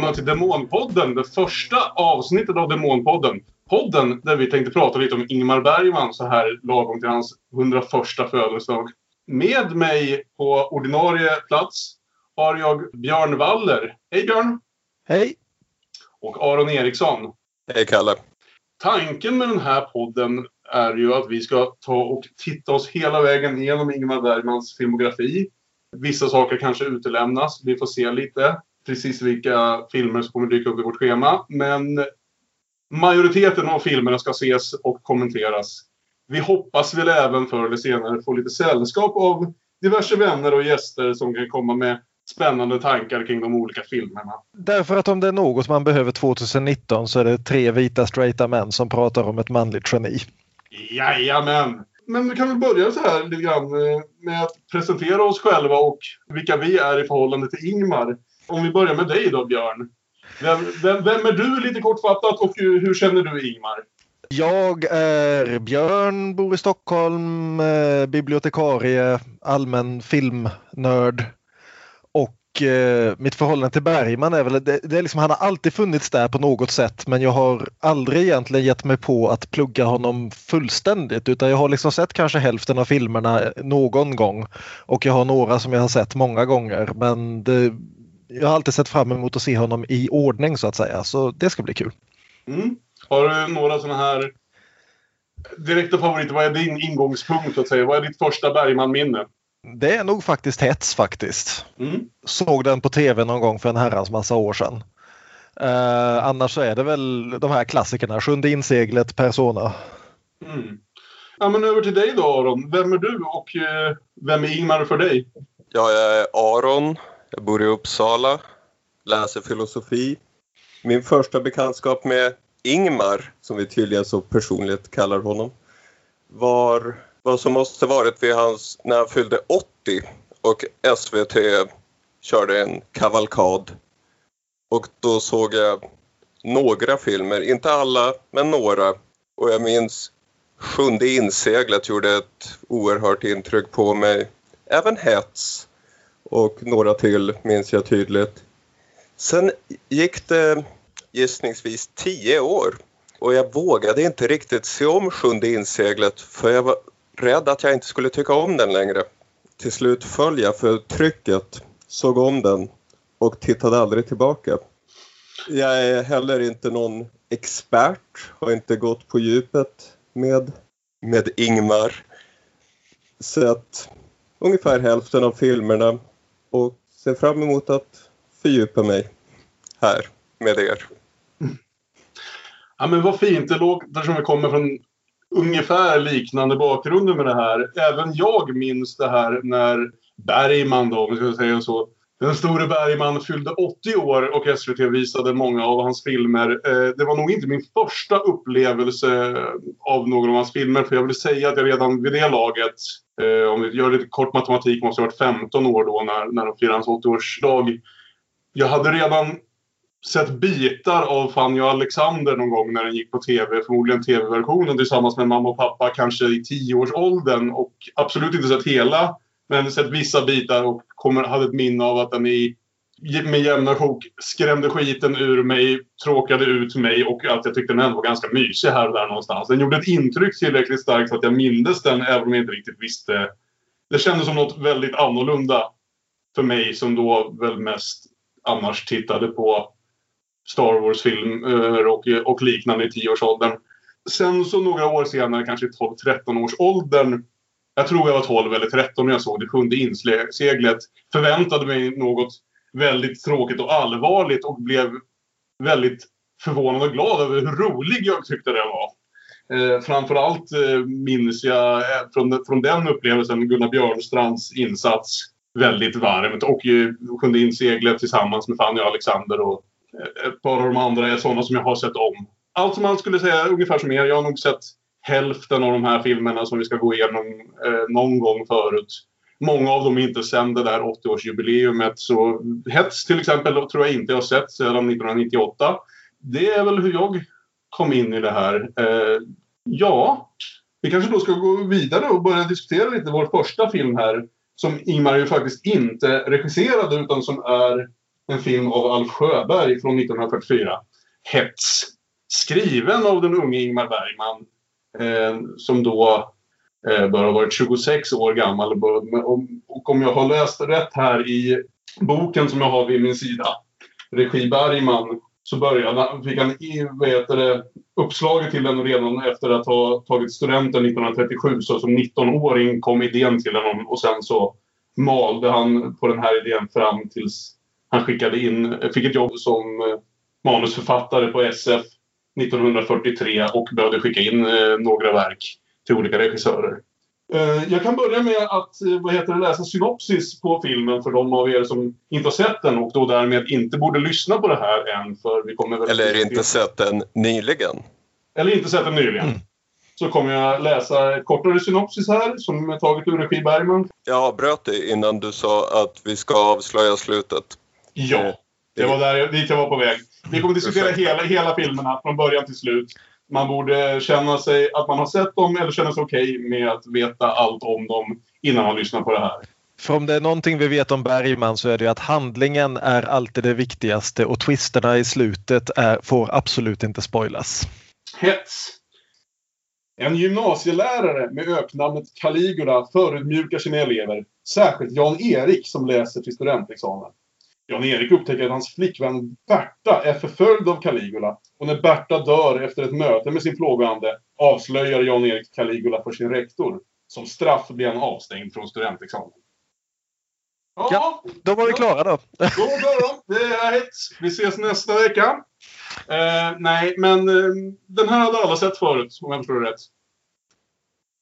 välkomna till Demonpodden, det första avsnittet av Demonpodden. Podden där vi tänkte prata lite om Ingmar Bergman så här lagom till hans 101 födelsedag. Med mig på ordinarie plats har jag Björn Waller. Hej Björn! Hej! Och Aron Eriksson. Hej Kalle! Tanken med den här podden är ju att vi ska ta och titta oss hela vägen igenom Ingmar Bergmans filmografi. Vissa saker kanske utelämnas. Vi får se lite precis vilka filmer som kommer dyka upp i vårt schema. Men majoriteten av filmerna ska ses och kommenteras. Vi hoppas väl även förr eller senare få lite sällskap av diverse vänner och gäster som kan komma med spännande tankar kring de olika filmerna. Därför att om det är något man behöver 2019 så är det tre vita straighta män som pratar om ett manligt geni. Jajamän! Men vi kan väl börja så här lite grann eh, med att presentera oss själva och vilka vi är i förhållande till Ingmar. Om vi börjar med dig då, Björn. Vem, vem, vem är du lite kortfattat och hur känner du Ingmar? Jag är Björn, bor i Stockholm, eh, bibliotekarie, allmän filmnörd. Och eh, mitt förhållande till Bergman är väl, det, det är liksom, han har alltid funnits där på något sätt men jag har aldrig egentligen gett mig på att plugga honom fullständigt utan jag har liksom sett kanske hälften av filmerna någon gång. Och jag har några som jag har sett många gånger men det, jag har alltid sett fram emot att se honom i ordning så att säga så det ska bli kul. Mm. Har du några sådana här direkta favoriter? Vad är din ingångspunkt? Att säga? Vad är ditt första Bergman-minne? Det är nog faktiskt hets faktiskt. Mm. Såg den på tv någon gång för en herrans massa år sedan. Uh, annars så är det väl de här klassikerna, Sjunde inseglet, Persona. Mm. Ja, men över till dig då Aron. Vem är du och uh, vem är Ingmar för dig? Jag är Aron. Jag bor i Uppsala. Läser filosofi. Min första bekantskap med Ingmar, som vi tydligen så personligt kallar honom, var vad som måste varit vid hans, när han fyllde 80 och SVT körde en kavalkad. Och då såg jag några filmer, inte alla, men några. Och jag minns Sjunde inseglet gjorde ett oerhört intryck på mig. Även Hets och några till minns jag tydligt. Sen gick det gissningsvis tio år och jag vågade inte riktigt se om Sjunde inseglet för jag var rädd att jag inte skulle tycka om den längre. Till slut föll jag för trycket, såg om den och tittade aldrig tillbaka. Jag är heller inte någon expert, har inte gått på djupet med, med Ingmar. Sett ungefär hälften av filmerna och ser fram emot att fördjupa mig här med er. Ja men vad fint, det låter som vi kommer från ungefär liknande bakgrunder med det här. Även jag minns det här när Bergman då, om vi ska säga så, den store Bergman fyllde 80 år och SVT visade många av hans filmer. Eh, det var nog inte min första upplevelse av någon av hans filmer. För jag vill säga att jag redan vid det laget, Eh, om vi gör lite kort matematik, måste jag ha varit 15 år då när, när de firade hans 80-årsdag. Jag hade redan sett bitar av Fanny och Alexander någon gång när den gick på tv. Förmodligen tv-versionen tillsammans med mamma och pappa kanske i tioårsåldern. Och absolut inte sett hela. Men sett vissa bitar och kommer, hade ett minne av att den i, med jämna sjok skrämde skiten ur mig, tråkade ut mig och att jag tyckte den ändå var ganska mysig här och där någonstans. Den gjorde ett intryck tillräckligt starkt för att jag mindes den även om jag inte riktigt visste. Det kändes som något väldigt annorlunda för mig som då väl mest annars tittade på Star Wars-filmer och, och liknande i tioårsåldern. Sen så några år senare, kanske i 12-13 års åldern jag tror jag var 12 eller 13 när jag såg det sjunde inseglet. Förväntade mig något väldigt tråkigt och allvarligt och blev väldigt förvånad och glad över hur rolig jag tyckte det var. Eh, framförallt eh, minns jag eh, från, från den upplevelsen Gunnar Björnstrands insats väldigt varmt. Och eh, Sjunde inseglet tillsammans med Fanny och Alexander och eh, ett par av de andra är sådana som jag har sett om. Allt som man skulle säga ungefär som er. Jag har nog sett hälften av de här filmerna som vi ska gå igenom eh, någon gång förut. Många av dem är inte sen det där 80-årsjubileumet. Så Hets till exempel tror jag inte jag har sett sedan 1998. Det är väl hur jag kom in i det här. Eh, ja, vi kanske då ska gå vidare och börja diskutera lite vår första film här. Som Ingmar ju faktiskt inte regisserade utan som är en film av Alf Sjöberg från 1944. Hets. Skriven av den unge Ingmar Bergman. Eh, som då Eh, bör ha varit 26 år gammal. Och om jag har läst rätt här i boken som jag har vid min sida. Regi Bergman. Så började, fick han vad heter det, uppslaget till den redan efter att ha tagit studenten 1937. Så som 19-åring kom idén till honom och sen så malde han på den här idén fram tills han skickade in, fick ett jobb som eh, manusförfattare på SF 1943 och behövde skicka in eh, några verk till olika regissörer. Eh, jag kan börja med att vad heter det, läsa synopsis på filmen för de av er som inte har sett den och då därmed inte borde lyssna på det här än. För vi kommer Eller inte sett den nyligen. Eller inte sett den nyligen. Mm så kommer jag läsa ett kortare synopsis här som är taget ur regi Bergman. Jag avbröt dig innan du sa att vi ska avslöja slutet. Ja, eh, det var där, dit jag var på väg. Vi kommer diskutera hela, hela filmerna från början till slut. Man borde känna sig att man har sett dem eller känna sig okej okay med att veta allt om dem innan man lyssnar på det här. För om det är någonting vi vet om Bergman så är det att handlingen är alltid det viktigaste och twisterna i slutet är, får absolut inte spoilas. Hets. En gymnasielärare med öknamnet Caligula förödmjukar sina elever, särskilt Jan-Erik som läser till studentexamen. Jan-Erik upptäcker att hans flickvän Berta är förföljd av Caligula och när Berta dör efter ett möte med sin plågoande avslöjar Jan-Erik Caligula för sin rektor. Som straff blir han avstängd från studentexamen. Ja, ja då var vi klara då. Då var då. Det är hett. Vi ses nästa vecka. Eh, nej, men eh, den här hade alla sett förut, om jag förstår det rätt.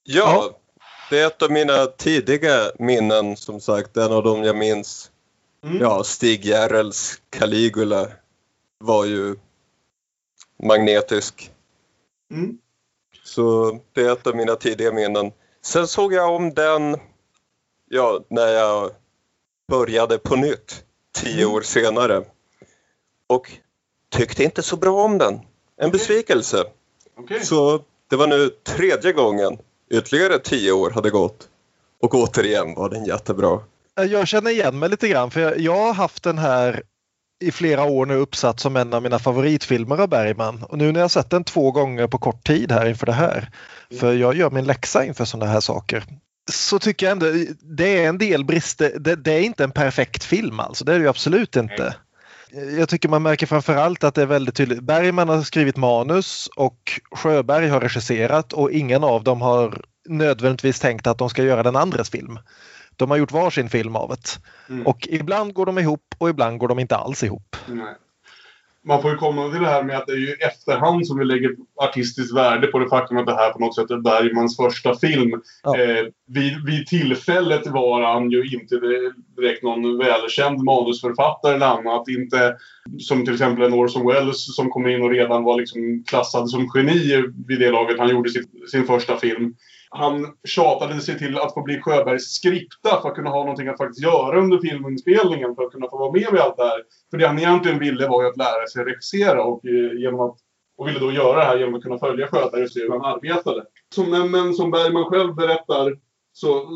Ja, ja, det är ett av mina tidiga minnen, som sagt. En av dem jag minns. Mm. Ja, Stig Järrels Caligula var ju magnetisk. Mm. Så det är ett av mina tidiga minnen. Sen såg jag om den ja, när jag började på nytt tio mm. år senare. Och tyckte inte så bra om den. En besvikelse. Okay. Så det var nu tredje gången, ytterligare tio år hade gått. Och återigen var den jättebra. Jag känner igen mig lite grann för jag, jag har haft den här i flera år nu uppsatt som en av mina favoritfilmer av Bergman. Och nu när jag sett den två gånger på kort tid här inför det här, för jag gör min läxa inför sådana här saker, så tycker jag ändå det är en del brister. Det, det är inte en perfekt film alltså, det är det ju absolut inte. Jag tycker man märker framförallt att det är väldigt tydligt. Bergman har skrivit manus och Sjöberg har regisserat och ingen av dem har nödvändigtvis tänkt att de ska göra den andres film. De har gjort varsin film av det. Mm. Och ibland går de ihop och ibland går de inte alls ihop. Nej man får ju komma till det här med att det är ju efterhand som vi lägger artistiskt värde på det faktum att det här på något sätt är Bergmans första film. Ja. Eh, vid, vid tillfället var han ju inte direkt någon välkänd manusförfattare eller annat. Inte som till exempel en Orson Welles som kom in och redan var liksom klassad som geni vid det laget han gjorde sitt, sin första film han tjatade sig till att få bli Sjöbergs skripta för att kunna ha någonting att faktiskt göra under filminspelningen för att kunna få vara med vid allt det här. För det han egentligen ville var ju att lära sig regissera och, eh, genom att, och ville då göra det här genom att kunna följa Sjöberg och se hur han arbetade. Som, men, som Bergman själv berättar så,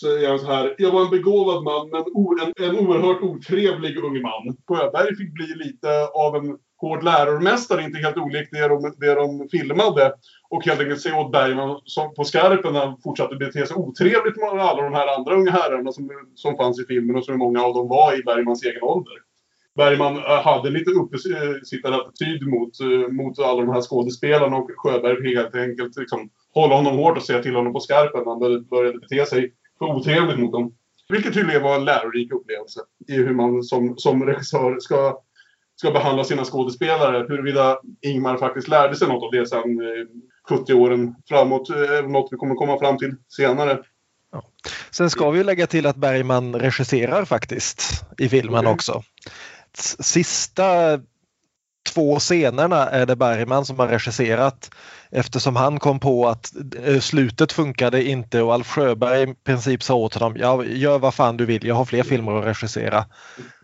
säger han så här. Jag var en begåvad man men o, en, en oerhört otrevlig ung man. Sjöberg fick bli lite av en hård läromästare, inte helt olikt det de, det de filmade. Och helt enkelt se åt Bergman som på skarpen när han fortsatte bete sig otrevligt med alla de här andra unga herrarna som, som fanns i filmen och som många av dem var i Bergmans egen ålder. Bergman eh, hade lite uppesittarattityd mot, eh, mot alla de här skådespelarna och Sjöberg helt enkelt liksom hålla honom hårt och säga till honom på skarpen när han började bete sig för otrevligt mot dem. Vilket tydligen var en lärorik upplevelse i hur man som, som regissör ska ska behandla sina skådespelare. Huruvida Ingmar faktiskt lärde sig något av det sen 70 eh, åren framåt är eh, något vi kommer komma fram till senare. Ja. Sen ska vi lägga till att Bergman regisserar faktiskt i filmen okay. också. Sista två scenerna är det Bergman som har regisserat eftersom han kom på att eh, slutet funkade inte och Alf Sjöberg i princip sa åt honom ja, gör vad fan du vill, jag har fler filmer att regissera.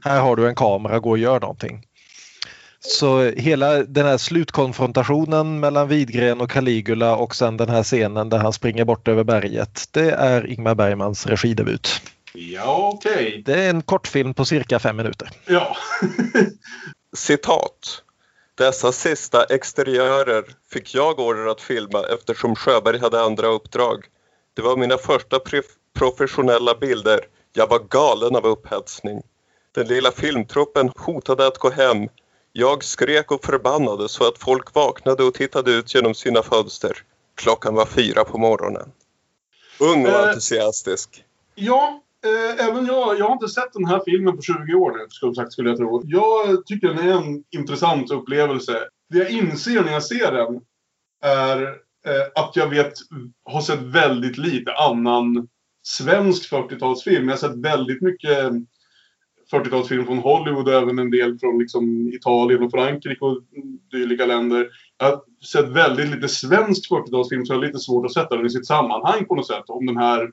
Här har du en kamera, gå och gör någonting. Så hela den här slutkonfrontationen mellan Widgren och Caligula och sen den här scenen där han springer bort över berget. Det är Ingmar Bergmans regidebut. Ja, okej. Det är en kortfilm på cirka fem minuter. Ja. Citat. Dessa sista exteriörer fick jag order att filma eftersom Sjöberg hade andra uppdrag. Det var mina första professionella bilder. Jag var galen av upphetsning. Den lilla filmtruppen hotade att gå hem. Jag skrek och förbannade så att folk vaknade och tittade ut genom sina fönster. Klockan var fyra på morgonen. Ung och Eh. entusiastisk. Ja, eh, även jag. Jag har inte sett den här filmen på 20 år nu, skulle, sagt, skulle jag tro. Jag tycker den är en intressant upplevelse. Det jag inser när jag ser den är eh, att jag vet, har sett väldigt lite annan svensk 40-talsfilm. Jag har sett väldigt mycket 40-talsfilm från Hollywood och även en del från liksom, Italien och Frankrike och dylika länder. Jag har sett väldigt lite svensk 40-talsfilm så jag har lite svårt att sätta den i sitt sammanhang på något sätt. Om den här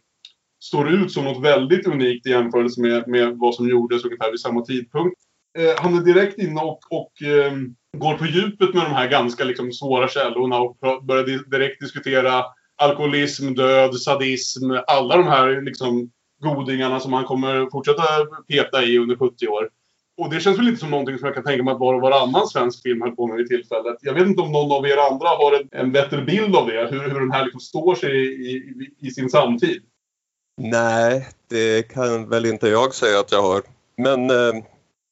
står ut som något väldigt unikt i jämförelse med, med vad som gjordes ungefär vid samma tidpunkt. Eh, han är direkt inne och, och eh, går på djupet med de här ganska liksom, svåra källorna och börjar direkt diskutera alkoholism, död, sadism, alla de här liksom, godingarna som han kommer fortsätta peta i under 70 år. Och det känns väl inte som någonting som jag kan tänka mig att var och varannan svensk film höll på med vid tillfället. Jag vet inte om någon av er andra har en, en bättre bild av det, hur, hur den här liksom står sig i, i, i sin samtid. Nej, det kan väl inte jag säga att jag har. Men eh,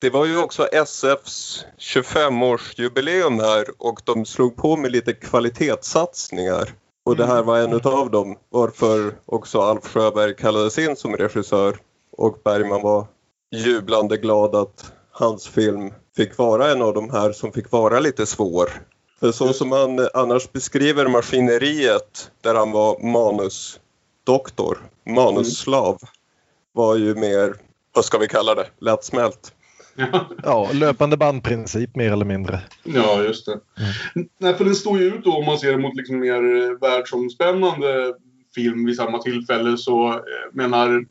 det var ju också SFs 25-årsjubileum här och de slog på med lite kvalitetssatsningar. Och det här var en utav dem, varför också Alf Sjöberg kallades in som regissör. Och Bergman var jublande glad att hans film fick vara en av de här som fick vara lite svår. För så som han annars beskriver maskineriet där han var manusdoktor, manusslav, var ju mer, vad ska vi kalla det, lättsmält. Ja. Löpande bandprincip mer eller mindre. Ja, just det. Nej, för den står ju ut då om man ser det mot liksom mer eh, världsomspännande film vid samma tillfälle så eh, menar eh,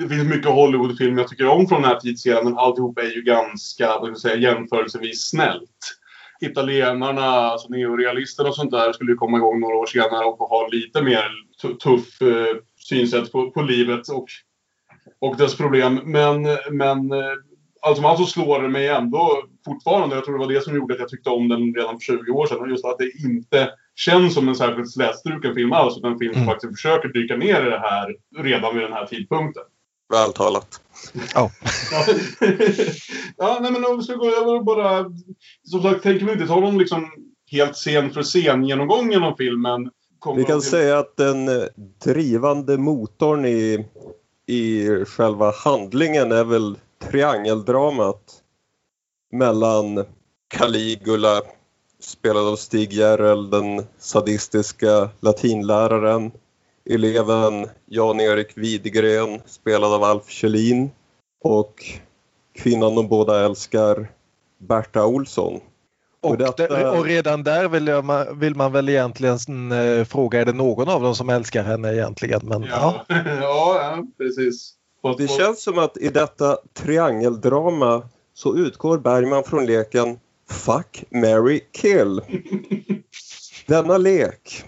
det finns mycket Hollywoodfilm jag tycker om från den här tidsserien men alltihop är ju ganska, vad ska jag säga, jämförelsevis snällt. Italienarna, alltså neorealisterna och sånt där skulle ju komma igång några år senare och ha lite mer tu- tuff eh, synsätt på, på livet och, och dess problem. Men, men allt som allt så slår det mig ändå fortfarande. Jag tror det var det som gjorde att jag tyckte om den redan för 20 år sedan. Just att det inte känns som en särskilt slätstruken film alls. Utan en film som Mm. faktiskt försöker dyka ner i det här redan vid den här tidpunkten. Vältalat. Ja. Ja, ja nej, men om vi ska gå över och bara... Som sagt, tänker vi inte ta någon liksom helt scen för scen genomgång genom filmen. Vi kan till- säga att den eh, drivande motorn i, i själva handlingen är väl triangeldramat mellan Caligula, spelad av Stig Järrel, den sadistiska latinläraren, eleven Jan-Erik Widgren, spelad av Alf Kjellin och kvinnan de båda älskar, Berta Olsson. Och, detta- det, och redan där vill, jag, vill man väl egentligen eh, fråga, är det någon av dem som älskar henne egentligen? Men. Ja, ja, ja precis. Fast- Det känns som att i detta triangeldrama så utgår Bergman från leken Fuck, Mary kill. Denna lek,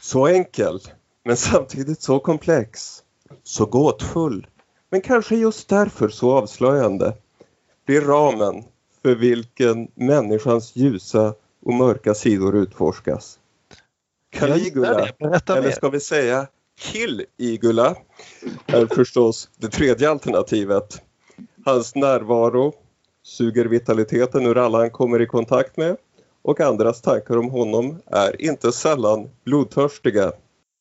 så enkel men samtidigt så komplex, så gåtfull men kanske just därför så avslöjande, blir ramen för vilken människans ljusa och mörka sidor utforskas. Caligula eller ska vi säga Kill-Igula är förstås det tredje alternativet. Hans närvaro suger vitaliteten ur alla han kommer i kontakt med och andras tankar om honom är inte sällan blodtörstiga.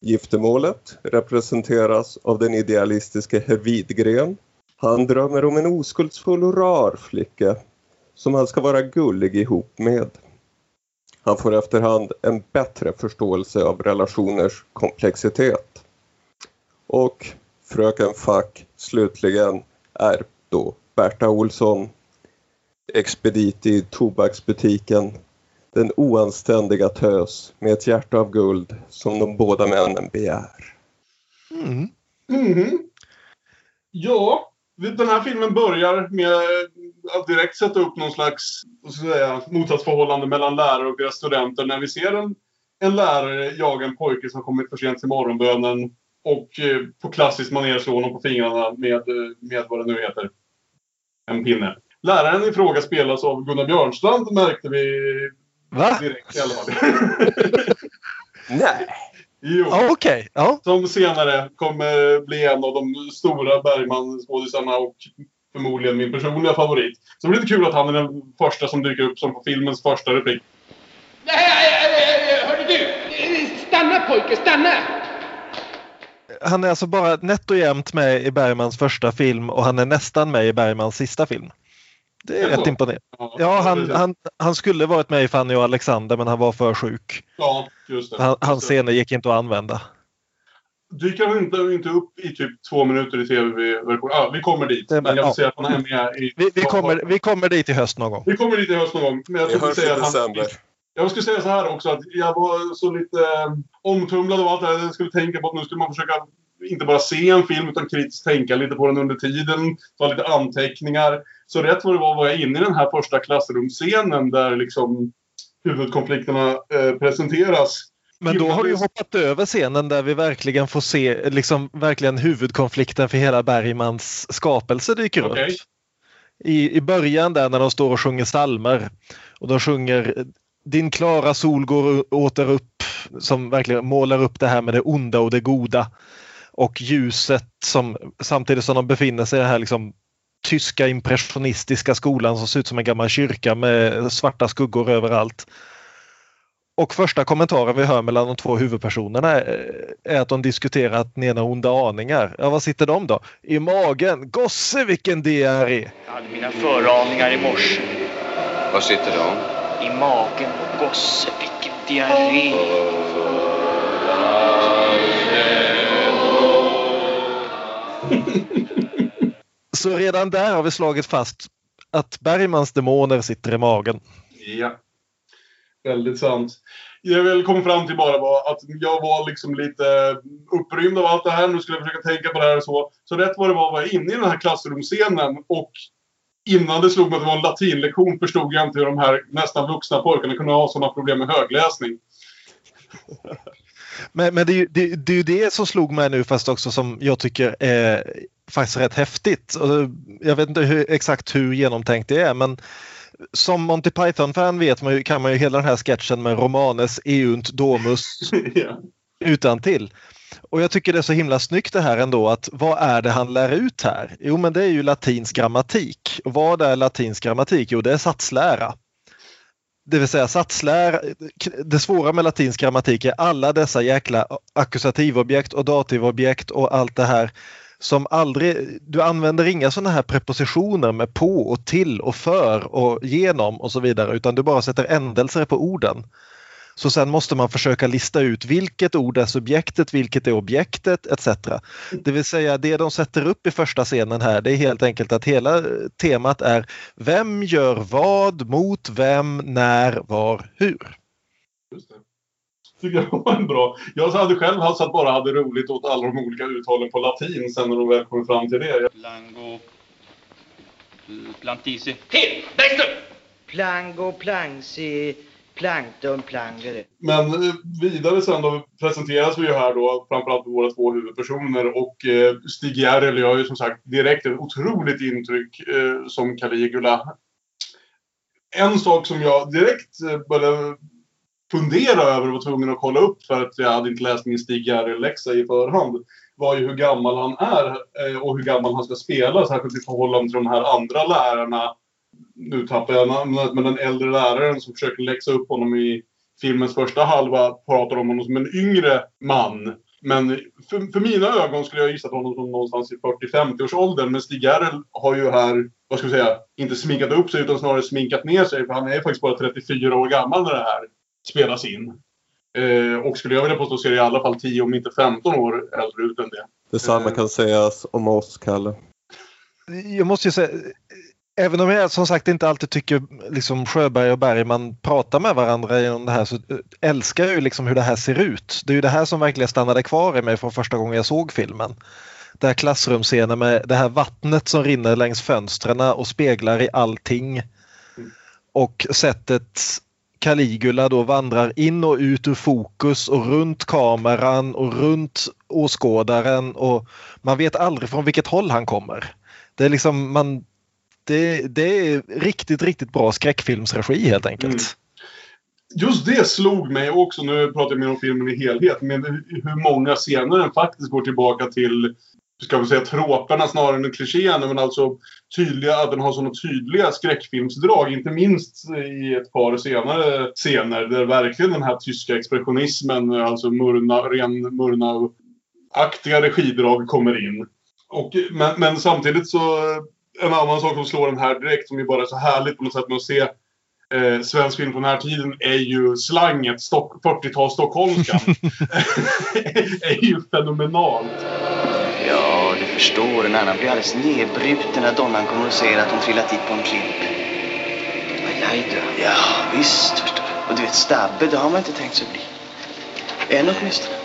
Giftermålet representeras av den idealistiske herr Widgren. Han drömmer om en oskuldsfull och rar flicka som han ska vara gullig ihop med. Han får efterhand en bättre förståelse av relationers komplexitet. Och fröken Fack slutligen är då Berta Olsson, expedit i tobaksbutiken, den oanständiga tös med ett hjärta av guld som de båda männen begär. Mm. Mhm. Ja, den här filmen börjar med att direkt sätta upp någon slags säga, motsatsförhållande mellan lärare och deras studenter. När vi ser en, en lärare jaga en pojke som kommit för sent till morgonbönen och eh, på klassiskt manér slå honom på fingrarna med, eh, med vad det nu heter. En pinne. Läraren i fråga spelas av Gunnar Björnstrand märkte vi Va? direkt i alla fall. Nej. jo. Ja, Okej, ja. Som senare kommer bli en av de stora Bergman-skådisarna och förmodligen min personliga favorit. Så det blir lite kul att han är den första som dyker upp som på filmens första replik. Hörru du! Stanna pojke, stanna! Han är alltså bara nätt och jämnt med i Bergmans första film och han är nästan med i Bergmans sista film. Det är rätt imponerande. Ja, han, han, han skulle varit med i Fanny och Alexander men han var för sjuk. Ja, just det. Han, hans scener gick inte att använda. Dyker han inte, inte upp i typ två minuter i tv-version? Ja, vi kommer dit. Det Men jag vill ja. säga att han är med i... Vi, vi, kommer, vi kommer dit i höst någon gång. Vi kommer dit i höst någon gång. Men jag Vi skulle hörs i säga att han. Jag skulle säga så här också att jag var så lite eh, omtumlad av allt det här. Jag skulle tänka på att nu skulle man försöka inte bara se en film utan kritiskt tänka lite på den under tiden. Ta lite anteckningar. Så rätt vad det var var jag inne i den här första klassrumsscenen där liksom huvudkonflikterna eh, presenteras. Men då har du ju hoppat över scenen där vi verkligen får se liksom, verkligen huvudkonflikten för hela Bergmans skapelse dyker Okej. upp. I, I början där när de står och sjunger psalmer och de sjunger Din klara sol går åter upp som verkligen målar upp det här med det onda och det goda. Och ljuset som samtidigt som de befinner sig i den här liksom, tyska impressionistiska skolan som ser ut som en gammal kyrka med svarta skuggor överallt. Och första kommentaren vi hör mellan de två huvudpersonerna är, är att de diskuterar att ni är onda aningar. Ja, var sitter de då? I magen. Gosse vilken diarré! Jag hade mina föraningar i morse. Var sitter de? I magen gosse, vilken diarré. Så redan där har vi slagit fast att Bergmans demoner sitter i magen. Ja. Väldigt sant. Jag vill komma fram till bara var att jag var liksom lite upprymd av allt det här. Nu skulle jag försöka tänka på det här och så. Så rätt vad det var var jag inne i den här klassrumsscenen och innan det slog mig att det var en latinlektion förstod jag inte hur de här nästan vuxna pojkarna kunde ha sådana problem med högläsning. Men, men det, är ju- det, det är ju det som slog mig nu fast också som jag tycker är faktiskt rätt häftigt. Jag vet inte hur, exakt hur genomtänkt det är men som Monty Python-fan vet man ju, kan man ju hela den här sketchen med Romanes Eunt Domus ja. utan till. Och jag tycker det är så himla snyggt det här ändå att vad är det han lär ut här? Jo men det är ju latinsk grammatik. Och vad är latinsk grammatik? Jo det är satslära. Det vill säga satslära, det svåra med latinsk grammatik är alla dessa jäkla ackusativobjekt och dativobjekt och allt det här som aldrig, du använder inga sådana här prepositioner med på och till och för och genom och så vidare utan du bara sätter ändelser på orden. Så sen måste man försöka lista ut vilket ord är subjektet, vilket är objektet etc. Det vill säga det de sätter upp i första scenen här det är helt enkelt att hela temat är vem gör vad, mot vem, när, var, hur. Just det. Tycker jag var en bra. Jag hade själv haft att bara hade roligt åt alla de olika uttalen på latin sen när de väl kom fram till det. Plango... Plantisi... Fel! Upp! Plango, plangsi, plankton. Men eh, vidare sen då presenteras vi ju här då framförallt våra två huvudpersoner och eh, Stig Järrel gör ju som sagt direkt ett otroligt intryck eh, som Caligula. En sak som jag direkt eh, började fundera över och var tvungen att kolla upp för att jag hade inte läst min Stig Järrel-läxa i förhand var ju hur gammal han är eh, och hur gammal han ska spela särskilt i förhållande till de här andra lärarna nu tappar jag namnet, men den äldre läraren som försöker läxa upp honom i filmens första halva pratar om honom som en yngre man. Men för, för mina ögon skulle jag gissa på honom som någonstans i 40-50 års åldern. Men Stig Järrel har ju här, vad ska vi säga, inte sminkat upp sig utan snarare sminkat ner sig. För han är faktiskt bara 34 år gammal när det här spelas in. Eh, och skulle jag vilja påstå det i alla fall 10 om inte 15 år äldre ut än det. Detsamma kan sägas om oss, Kalle. Jag måste ju säga, även om jag som sagt inte alltid tycker liksom Sjöberg och Bergman pratar med varandra genom det här så eh, älskar jag ju liksom hur det här ser ut. Det är ju det här som verkligen stannade kvar i mig från första gången jag såg filmen. Det här klassrumsscenen med det här vattnet som rinner längs fönstren och speglar i allting. Och sättet Caligula då vandrar in och ut ur fokus och runt kameran och runt åskådaren och man vet aldrig från vilket håll han kommer. Det är liksom man det, det är riktigt, riktigt bra skräckfilmsregi helt enkelt. Mm. Just det slog mig också, nu pratar jag mer om filmen i helhet, men hur många scener den faktiskt går tillbaka till ska vi säga troperna snarare än klichéerna, men alltså tydliga, att den har sådana tydliga skräckfilmsdrag. Inte minst i ett par senare scener där verkligen den här tyska expressionismen, alltså murna, ren Murna-aktiga regidrag kommer in. Och, men, men samtidigt så, en annan sak som slår den här direkt, som ju bara är så härligt på något sätt med att se eh, svensk film från den här tiden är ju slanget, 40-tals stockholmskan. är ju fenomenalt. Ja, du förstår. En annan blir alldeles nedbruten när donnan kommer och säger att hon trillat dit på en klipp. Aj, då. Ja, visst förstår du. Och du vet, Stabbe, det har man inte tänkt sig bli. En åtminstone.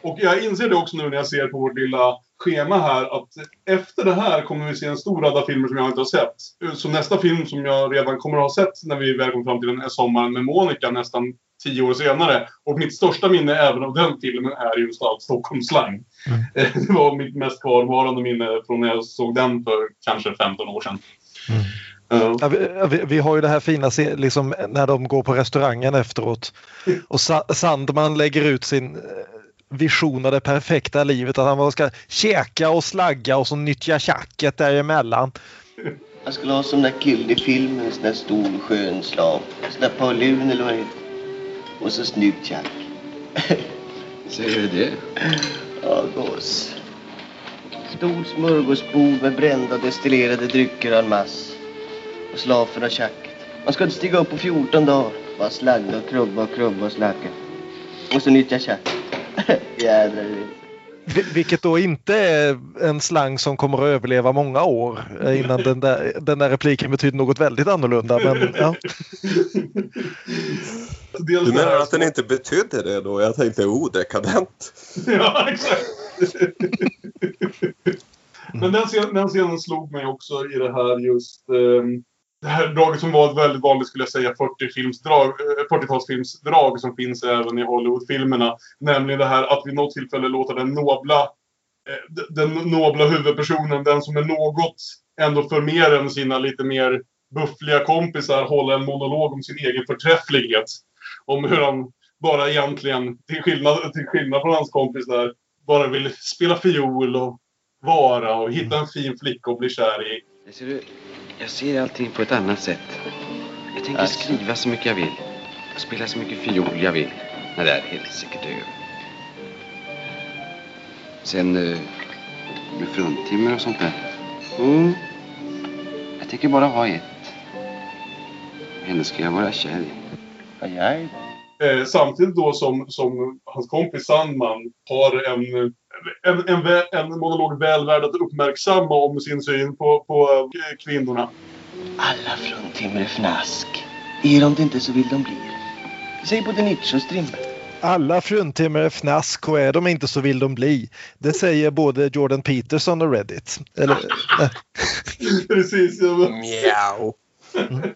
Och jag inser det också nu när jag ser på vårt lilla schema här att efter det här kommer vi se en stor radda filmer som jag inte har sett. Så nästa film som jag redan kommer att ha sett när vi väl kommer fram till den är Sommaren med Monica nästan tio år senare. Och mitt största minne även av den filmen är just av Stockholmsslang. Mm. Det var mitt mest kvarvarande minne från när jag såg den för kanske 15 år sedan. Mm. Uh. Ja, vi, vi, vi, har ju det här fina liksom, när de går på restaurangen efteråt och Sa Sandman lägger ut sin vision av det perfekta livet. Att han ska käka och slagga och så nyttja tjacket däremellan. Jag skulle ha sån där kille i filmen, en sån där stor skön slav. Sån där Paulun eller vad det heter. Och så snyggt tjack. Säger du det? Ja, goss. Stor smörgåsbord med brända destillerade drycker en mass. Och slafen och tjacket. Man ska inte stiga upp på 14 dagar. Bara slagga och krubba och krubba och slagga. Och så nyttja tjacket. Jädrar vilket då inte är en slang som kommer att överleva många år innan den där, den där repliken betyder något väldigt annorlunda. Men, ja. Du menar att den inte betydde det då? Jag tänkte odekadent. ja, exakt. Men den den scenen slog mig också i det här just um det här draget som var ett väldigt vanligt, skulle jag säga, 40-talsfilmsdrag eh, 40 som finns även i Hollywoodfilmerna. Nämligen det här att vid något tillfälle låta den nobla, eh, den nobla huvudpersonen, den som är något ändå för mer än sina lite mer buffliga kompisar, hålla en monolog om sin egen förträfflighet. Om hur han bara egentligen, till skillnad, till skillnad från hans kompis där, bara vill spela fiol och vara och hitta en fin flicka och bli kär i. Jag ser allting på ett annat sätt. Jag tänker alltså. skriva så mycket jag vill. Och spela så mycket fiol jag vill. När det är helt säkert över. Sen eh, med fruntimmer och sånt där. Mm. Jag tänker bara ha ett. Henne ska jag vara kär i. Eh, samtidigt då som, som hans kompis Sandman har en en, en, en monolog väl värd att uppmärksamma om sin syn på, på eh, kvinnorna. Alla fruntimmer är fnask. Är de det inte så vill de bli det. Säg både Nietzsche och Strindberg. Alla fruntimmer är fnask och är de inte så vill de bli. Det säger både Jordan Peterson och Reddit. Eller, Precis. Ja, men... Mjau. Mm.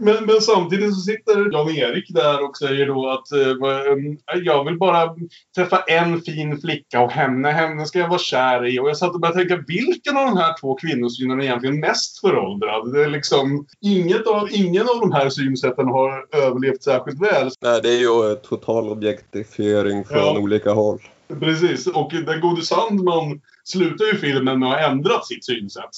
Men, men samtidigt så sitter Jan-Erik där och säger då att eh, jag vill bara träffa en fin flicka och henne, henne ska jag vara kär i. Och jag satt och började tänka, vilken av de här två kvinnosynerna är egentligen mest föråldrad? Det är liksom, inget av, ingen av de här synsätten har överlevt särskilt väl. Nej, det är ju total objektifiering från ja. olika håll. Precis, och den gode Sandman slutar ju filmen med att ha ändrat sitt synsätt.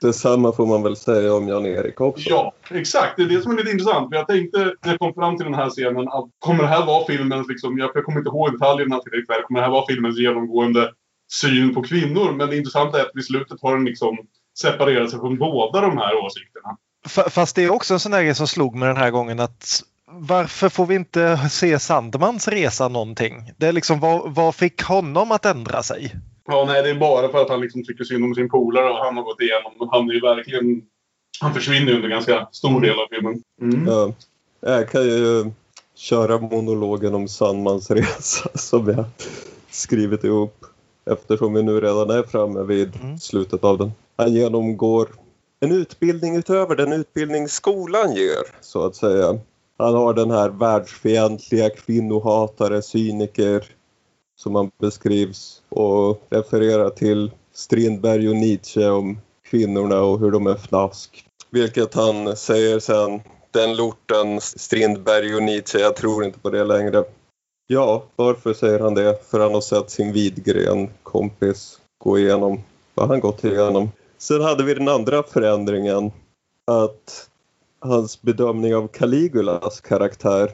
Detsamma får man väl säga om Jan-Erik också. Ja, exakt. Det är det som är lite intressant. För jag tänkte när jag kom fram till den här scenen att kommer det här vara filmens, liksom, jag kommer inte ihåg detaljerna tillräckligt väl, kommer det här vara filmens genomgående syn på kvinnor? Men det intressanta är att i slutet har den liksom separerat sig från båda de här åsikterna. Fast det är också en sån där grej som slog mig den här gången att varför får vi inte se Sandmans resa någonting? Det är liksom vad, vad fick honom att ändra sig? Ja, nej, det är bara för att han liksom tycker synd om sin polare och han har gått igenom. Han är ju verkligen... Han försvinner under ganska stor del av filmen. Mm. Ja. Jag kan ju köra monologen om Sandmans resa som jag skrivit ihop eftersom vi nu redan är framme vid mm. slutet av den. Han genomgår en utbildning utöver den utbildning skolan ger, så att säga. Han har den här världsfientliga kvinnohatare, cyniker, som han beskrivs och refererar till Strindberg och Nietzsche om kvinnorna och hur de är fnask. Vilket han säger sen, den lorten Strindberg och Nietzsche, jag tror inte på det längre. Ja, varför säger han det? För han har sett sin Widgren kompis gå igenom vad han gått igenom. Sen hade vi den andra förändringen att hans bedömning av Caligulas karaktär.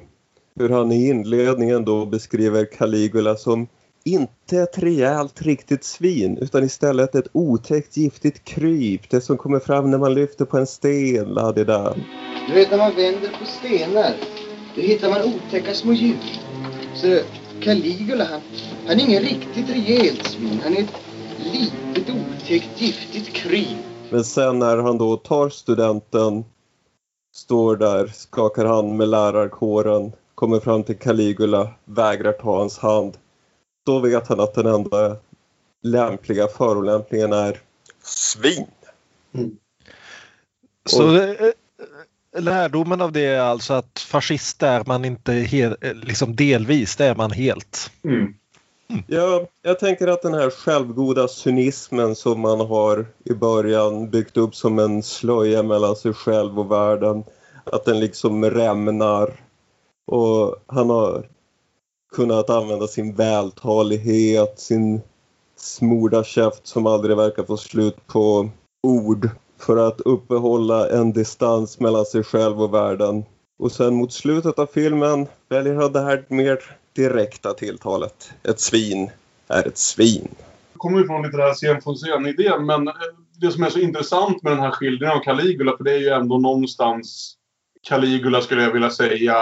Hur han i inledningen då beskriver Caligula som inte ett rejält riktigt svin utan istället ett otäckt giftigt kryp. Det som kommer fram när man lyfter på en sten, la det där. Du vet när man vänder på stenar, då hittar man otäcka små djur. Så Caligula, han, han är ingen riktigt rejält svin. Han är ett litet otäckt giftigt kryp. Men sen när han då tar studenten, står där, skakar hand med lärarkåren, kommer fram till Caligula, vägrar ta hans hand. Då vet han att den enda lämpliga förolämpningen är svin. Så eh, lärdomen av det är alltså att fascist är man inte hel, eh, liksom delvis, det är man helt. Mm. Ja, jag tänker att den här självgoda cynismen som man har i början byggt upp som en slöja mellan sig själv och världen, att den liksom rämnar. Och han har kunnat använda sin vältalighet, sin smorda käft som aldrig verkar få slut på ord för att uppehålla en distans mellan sig själv och världen. Och sen mot slutet av filmen väljer han det här mer direkta tilltalet. Ett svin är ett svin. Det kommer ifrån lite det här scen från scen-idén, men eh, det som är så intressant med den här skildringen av Caligula, för det är ju ändå någonstans Caligula skulle jag vilja säga,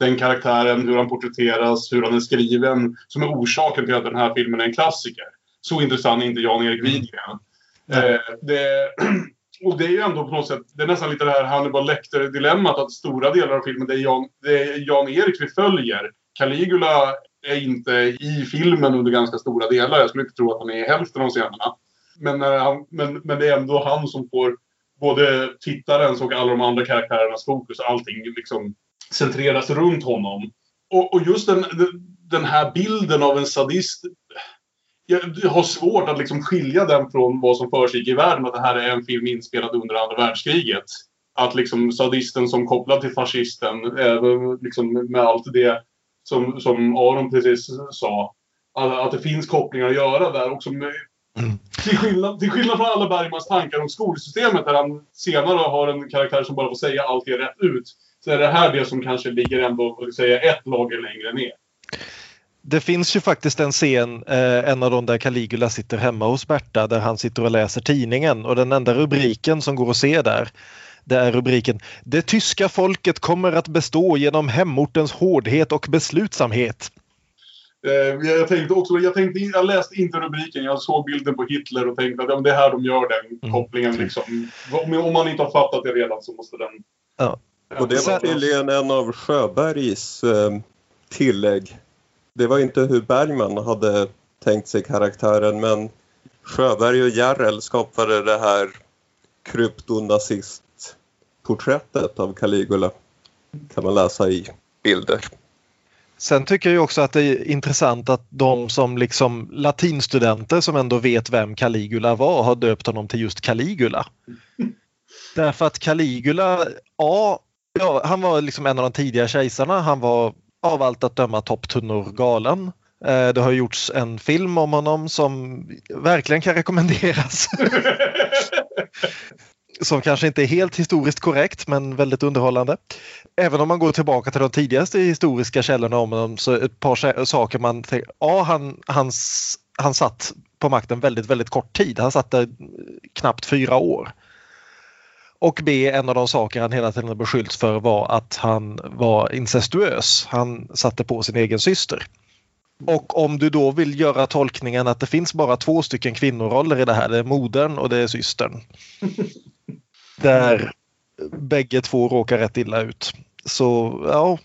den karaktären, hur han porträtteras, hur han är skriven, som är orsaken till att den här filmen är en klassiker. Så intressant är inte Jan-Erik Widgren. Eh, det, och det är ju ändå på något sätt, det är nästan lite det här Hannibal Lecter-dilemmat att stora delar av filmen, det är Jan- det är Jan-Erik vi följer. Caligula är inte i filmen under ganska stora delar. Jag skulle inte tro att han är i hälften av scenerna. Men, han, men, men det är ändå han som får både tittarens och alla de andra karaktärernas fokus. Allting liksom centreras runt honom. Och, och just den, den här bilden av en sadist. Jag har svårt att liksom skilja den från vad som försiggick i världen. Att det här är en film inspelad under andra världskriget. Att liksom sadisten som kopplad till fascisten, även liksom med allt det som, som Aron precis sa. Att, att det finns kopplingar att göra där också. Med, till, skillnad, till skillnad från alla Bergmans tankar om skolsystemet där han senare har en karaktär som bara får säga allt rätt ut. Så är det här det som kanske ligger ändå, säga, ett lager längre ner. Det finns ju faktiskt en scen, eh, en av de där Caligula sitter hemma hos Berta där han sitter och läser tidningen och den enda rubriken som går att se där det är rubriken Det tyska folket kommer att bestå genom hemortens hårdhet och beslutsamhet. Eh, jag tänkte också, jag, tänkte, jag läste inte rubriken, jag såg bilden på Hitler och tänkte att det är här de gör den Mm. kopplingen. Liksom. Om, om man inte har fattat det redan så måste den... Ja. Och det var tydligen en av Sjöbergs eh, tillägg. Det var inte hur Bergman hade tänkt sig karaktären men Sjöberg och Järrel skapade det här kryptonazistporträttet av Caligula. Kan man läsa i bilder. Sen tycker jag också att det är intressant att de som liksom latinstudenter som ändå vet vem Caligula var har döpt honom till just Caligula. Därför att Caligula, ja, ja, han var liksom en av de tidiga kejsarna. Han var av allt att döma topptunnor galen. Eh, Det har gjorts en film om honom som verkligen kan rekommenderas. som kanske inte är helt historiskt korrekt men väldigt underhållande. Även om man går tillbaka till de tidigaste historiska källorna om honom så ett par sa- saker man tänker, ja han, han, han satt på makten väldigt, väldigt kort tid. Han satt där knappt fyra år. Och B, en av de saker han hela tiden beskyllts för var att han var incestuös. Han satte på sin egen syster. Och om du då vill göra tolkningen att det finns bara två stycken kvinnoroller i det här, det är modern och det är systern. Där bägge två råkar rätt illa ut. Så ja.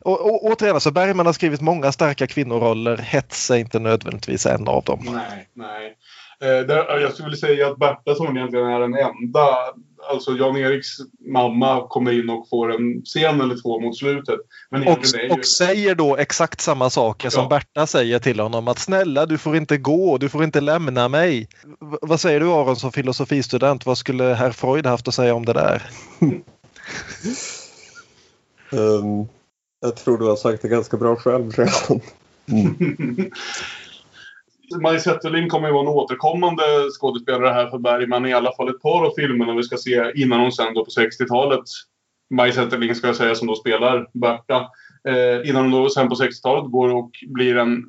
Och, och, återigen, alltså Bergman har skrivit många starka kvinnoroller. Hets är inte nödvändigtvis en av dem. Nej, nej. Eh, där, jag skulle vilja säga att Berta som egentligen är den enda, alltså Jan-Eriks mamma kommer in och får en scen eller två mot slutet. Men Och, ju- och säger då exakt samma saker som Ja. Berta säger till honom att snälla du får inte gå, du får inte lämna mig. V- vad säger du Aron som filosofistudent? Vad skulle herr Freud haft att säga om det där? Ehm, jag tror du har sagt det ganska bra själv redan. Maj Zetterling kommer ju vara en återkommande skådespelare här för Bergman i alla fall ett par av filmerna vi ska se innan hon sen då på 60-talet. Maj Zetterling ska jag säga som då spelar Berta. Eh, innan hon då sen på 60-talet går och blir en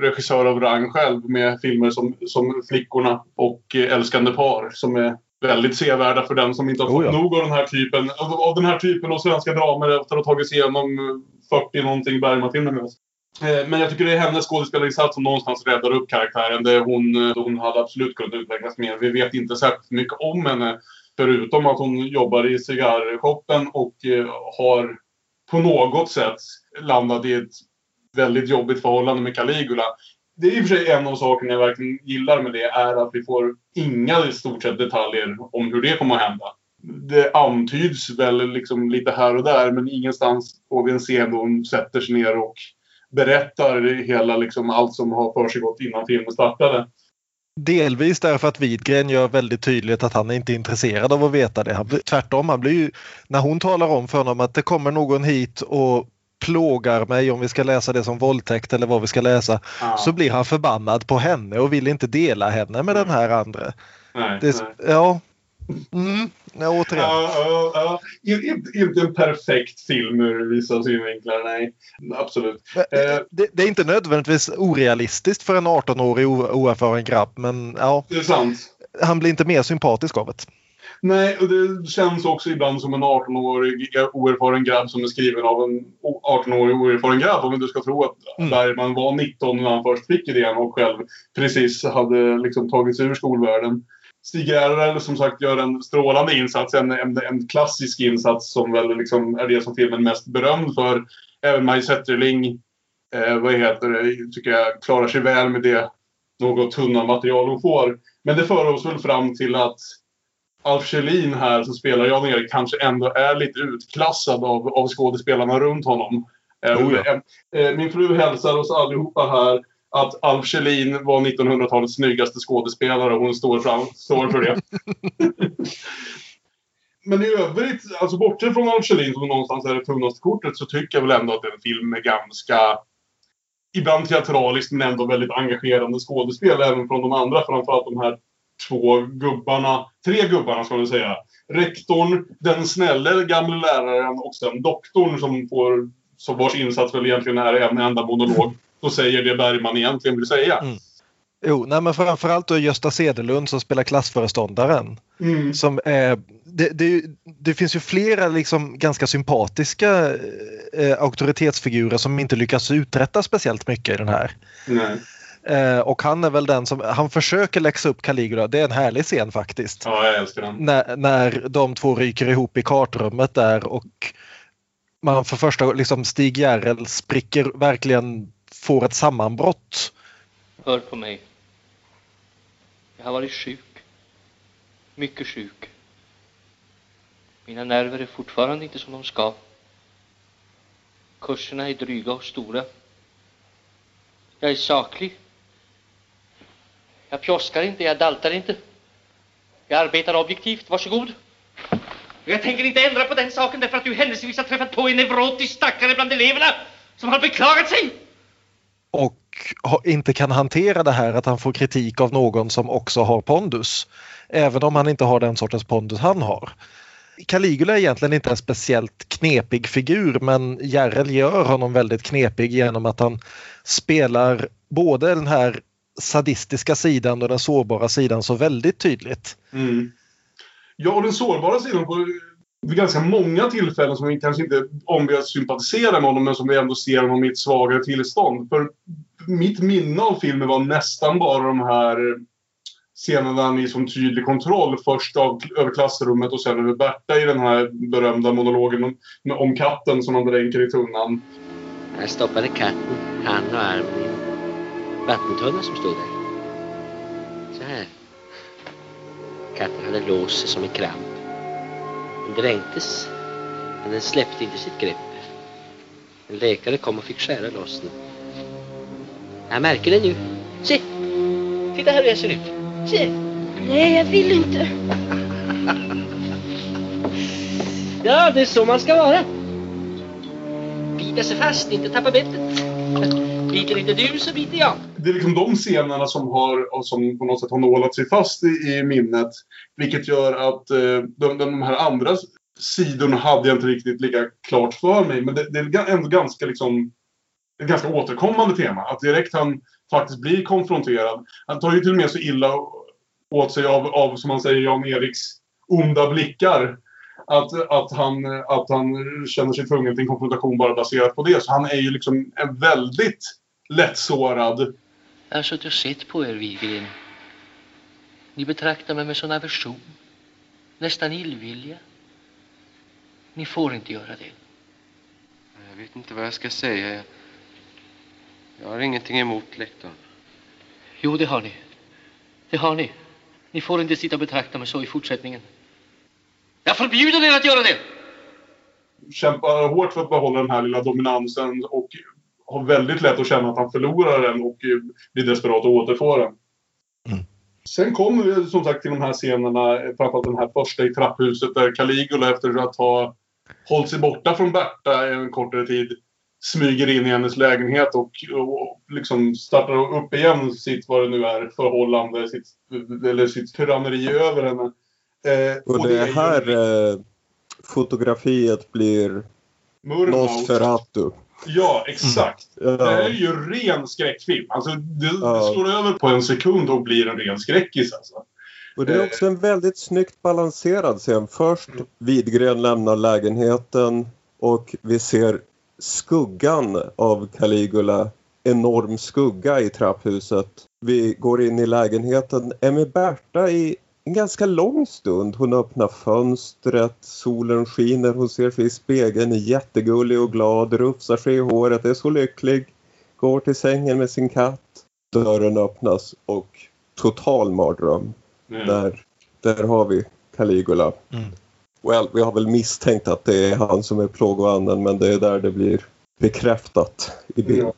regissör av rang själv med filmer som, som Flickorna och eh, Älskande par som är väldigt sevärda för den som inte har fått Oh ja. nog av den här typen av, av den här typen av svenska dramer efter att ha tagit sig igenom eh, 40 någonting Bergman-filmer med oss. Eh, men jag tycker det är hennes skådespelarinsats som någonstans räddar upp karaktären. Det hon, eh, hon hade absolut kunnat utvecklas mer. Vi vet inte särskilt mycket om henne. Förutom att hon jobbar i cigarrshoppen och eh, har på något sätt landat i ett väldigt jobbigt förhållande med Caligula. Det är i och för sig en av sakerna jag verkligen gillar med det är att vi får inga i stort sett detaljer om hur det kommer att hända. Det antyds väl liksom lite här och där men ingenstans får vi en scen då hon sätter sig ner och berättar hela, liksom, allt som har försiggått innan filmen startade. Delvis därför att Widgren gör väldigt tydligt att han är inte är intresserad av att veta det. Han tvärtom, han blir ju, när hon talar om för honom att det kommer någon hit och plågar mig om vi ska läsa det som våldtäkt eller vad vi ska läsa Ja. så blir han förbannad på henne och vill inte dela henne med den här andra. Nej, Det, nej. ja, mm, ja, återigen. Ja, ja, ja. In- Inte, en perfekt film ur vissa synvinklar, nej. Absolut. Eh, Det, det är inte nödvändigtvis orealistiskt för en 18-årig o- oerfaren grabb men ja, det är sant. han blir inte mer sympatisk av det. Nej, och det känns också ibland som en 18-årig oerfaren grabb som är skriven av en o- 18-årig oerfaren grabb. Om du ska tro att Mm. Bergman var 19 när han först fick idén och själv precis hade liksom sig ur skolvärlden. Stig Gerrel som sagt gör en strålande insats. En, en, en klassisk insats som väl liksom är det som filmen mest berömd för. Även Maj Zetterling, eh, vad heter det, tycker jag klarar sig väl med det något tunna material hon får. Men det för oss väl fram till att Alf Kjellin här som spelar Jan-Erik kanske ändå är lite utklassad av, av skådespelarna runt honom. Eh, ja. eh, Min fru hälsar oss allihopa här att Alf Kjellin var 1900-talets snyggaste skådespelare och hon står, fram, står för det. Men i övrigt, alltså bortsett från Alf Kjellin som någonstans är det tunnaste kortet så tycker jag väl ändå att det är en film med ganska ibland teatraliskt men ändå väldigt engagerande skådespel även från de andra. Framförallt de här två gubbarna, tre gubbarna ska vi säga. Rektorn, den snälle gamle läraren och sen doktorn som får, som vars insats väl egentligen är en enda monolog och säger det Bergman egentligen vill säga. Mm. Jo, nej, men framförallt då Gösta Sedelund som spelar klassföreståndaren. Mm. Som är, det, det, det finns ju flera liksom ganska sympatiska eh, auktoritetsfigurer som inte lyckas uträtta speciellt mycket i den här. Nej. Eh, och han är väl den som, han försöker läxa upp Caligula, det är en härlig scen faktiskt. Ja, jag älskar den. När, när de två ryker ihop i kartrummet där och man för första gången, liksom Stig Järrel spricker, verkligen får ett sammanbrott. Hör på mig. Jag har varit sjuk. Mycket sjuk. Mina nerver är fortfarande inte som de ska. Kurserna är dryga och stora. Jag är saklig. Jag pjoskar inte, jag daltar inte. Jag arbetar objektivt, varsågod. Jag tänker inte ändra på den saken därför att du händelsevis har träffat på en neurotisk stackare bland eleverna som har beklagat sig och inte kan hantera det här att han får kritik av någon som också har pondus. Även om han inte har den sortens pondus han har. Caligula är egentligen inte en speciellt knepig figur men Järrel gör honom väldigt knepig genom att han spelar både den här sadistiska sidan och den sårbara sidan så väldigt tydligt. Mm. Ja, och den sårbara sidan på vid ganska många tillfällen som vi kanske inte ombeds sympatisera med honom men som vi ändå ser honom i ett svagare tillstånd. För mitt minne av filmen var nästan bara de här eh, scenerna där han är som tydlig kontroll. Först av, över klassrummet och sen över Berta i den här berömda monologen om, om katten som han dränker i tunnan. Jag stoppade katten, hand och arm i en vattentunna som stod där. Så här. Katten hade låst sig som en kramp. Den dränktes, men den släppte inte sitt grepp. En läkare kom och fick skära loss den. Jag märker det nu. Se! Titta här hur jag ser ut. Se! Nej, jag vill inte. Ja, det är så man ska vara. Bita sig fast, inte tappa bettet. Biter inte du så biter jag. Det är liksom de scenerna som, har, som på något sätt har nålat sig fast i, i minnet. Vilket gör att eh, de, de här andra sidorna hade jag inte riktigt lika klart för mig. Men det, det är ändå ganska liksom ett ganska återkommande tema. Att direkt han faktiskt blir konfronterad. Han tar ju till och med så illa åt sig av, av som man säger, Jan-Eriks onda blickar. Att, att, han, att han känner sig tvungen till en konfrontation bara baserat på det. Så han är ju liksom en väldigt lättsårad. Jag har suttit och sett på er, Wigren. Ni betraktar mig med sån aversion. Nästan illvilja. Ni får inte göra det. Jag vet inte vad jag ska säga. Jag, har ingenting emot lektorn. Jo, det har ni. Det har ni. Ni får inte sitta och betrakta mig så i fortsättningen. Jag förbjuder er att göra det! Kämpar hårt för att behålla den här lilla dominansen och har väldigt lätt att känna att han förlorar den och blir desperat att återfå den. Mm. Sen kommer vi som sagt till de här scenerna, framförallt den här första i trapphuset där Caligula efter att ha hållit sig borta från Berta en kortare tid smyger in i hennes lägenhet och, och liksom startar upp igen sitt, vad det nu är, förhållande, sitt, eller sitt tyranneri över henne. Eh, Och det är ju här eh, fotografiet blir Murmaus. Nosferatu. Ja, exakt. Ja. Det här är ju ren skräckfilm. Alltså, det, Ja. det slår över på en sekund och blir en ren skräckis alltså. Och det är också en väldigt snyggt balanserad scen. Först Widgren lämnar lägenheten och vi ser skuggan av Caligula. Enorm skugga i trapphuset. Vi går in i lägenheten, är med Berta i en ganska lång stund. Hon öppnar fönstret, solen skiner, hon ser sig i spegeln, är jättegullig och glad, rufsar sig i håret, är så lycklig. Går till sängen med sin katt. Dörren öppnas och total mardröm. Mm. Där, där har vi Caligula. Mm. Well, vi har väl misstänkt att det är han som är plågoanden men det är där det blir bekräftat i bild.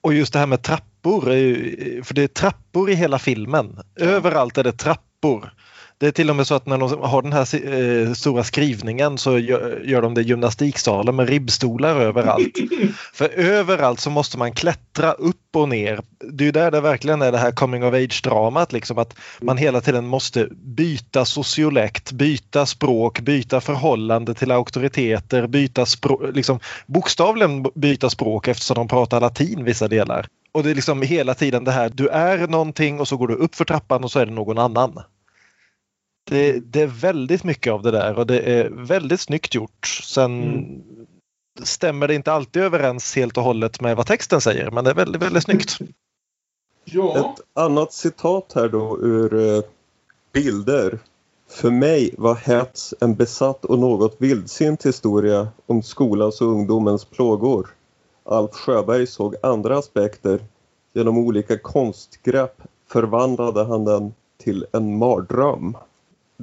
Och just det här med trappor, är ju, för det är trappor i hela filmen. Överallt är det trappor. Det är till och med så att när de har den här eh, stora skrivningen så gör, gör de det i gymnastiksalen med ribbstolar överallt. för överallt så måste man klättra upp och ner. Det är ju där det verkligen är det här coming of age-dramat, liksom att man hela tiden måste byta sociolekt, byta språk, byta förhållande till auktoriteter, byta språk, liksom bokstavligen byta språk eftersom de pratar latin vissa delar. Och det är liksom hela tiden det här, du är någonting och så går du upp för trappan och så är det någon annan. Det, det är väldigt mycket av det där och det är väldigt snyggt gjort. Sen stämmer det inte alltid överens helt och hållet med vad texten säger men det är väldigt, väldigt snyggt. Ja, Ett annat citat här då ur eh, bilder. För mig var hets en besatt och något vildsint historia om skolans och ungdomens plågor. Alf Sjöberg såg andra aspekter. Genom olika konstgrepp förvandlade han den till en mardröm.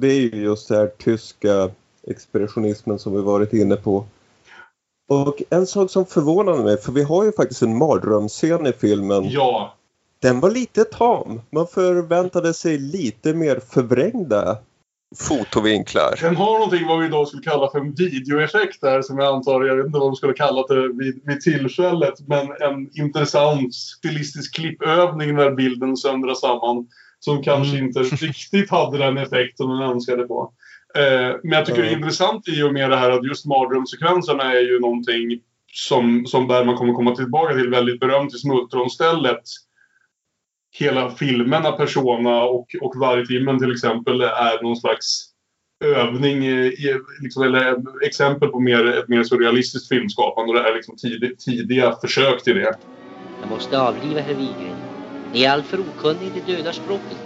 Det är ju just det här tyska expressionismen som vi varit inne på. Och en sak som förvånade mig, för vi har ju faktiskt en mardrömsscen i filmen. ja. Den var lite tam. Man förväntade sig lite mer förvrängda fotovinklar. Den har någonting vad vi idag skulle kalla för en videoeffekt där som jag antar, jag vet inte vad de skulle kalla det vid, vid tillfället, men en intressant stilistisk klippövning när bilden söndras samman. Som kanske inte riktigt hade den effekt som den önskade på. Eh, men jag tycker det är intressant i och med det här att just mardrömssekvenserna är ju någonting som, som Bergman kommer komma tillbaka till väldigt berömt i Smultronstället. Hela filmerna, Persona och, och Vargtimmen till exempel är någon slags övning, i, liksom, eller exempel på mer, ett mer surrealistiskt filmskapande. Och det är liksom tid, tidiga försök till det. Jag måste avliva herr Wigren. Ni är alltför okunnig i det döda språket.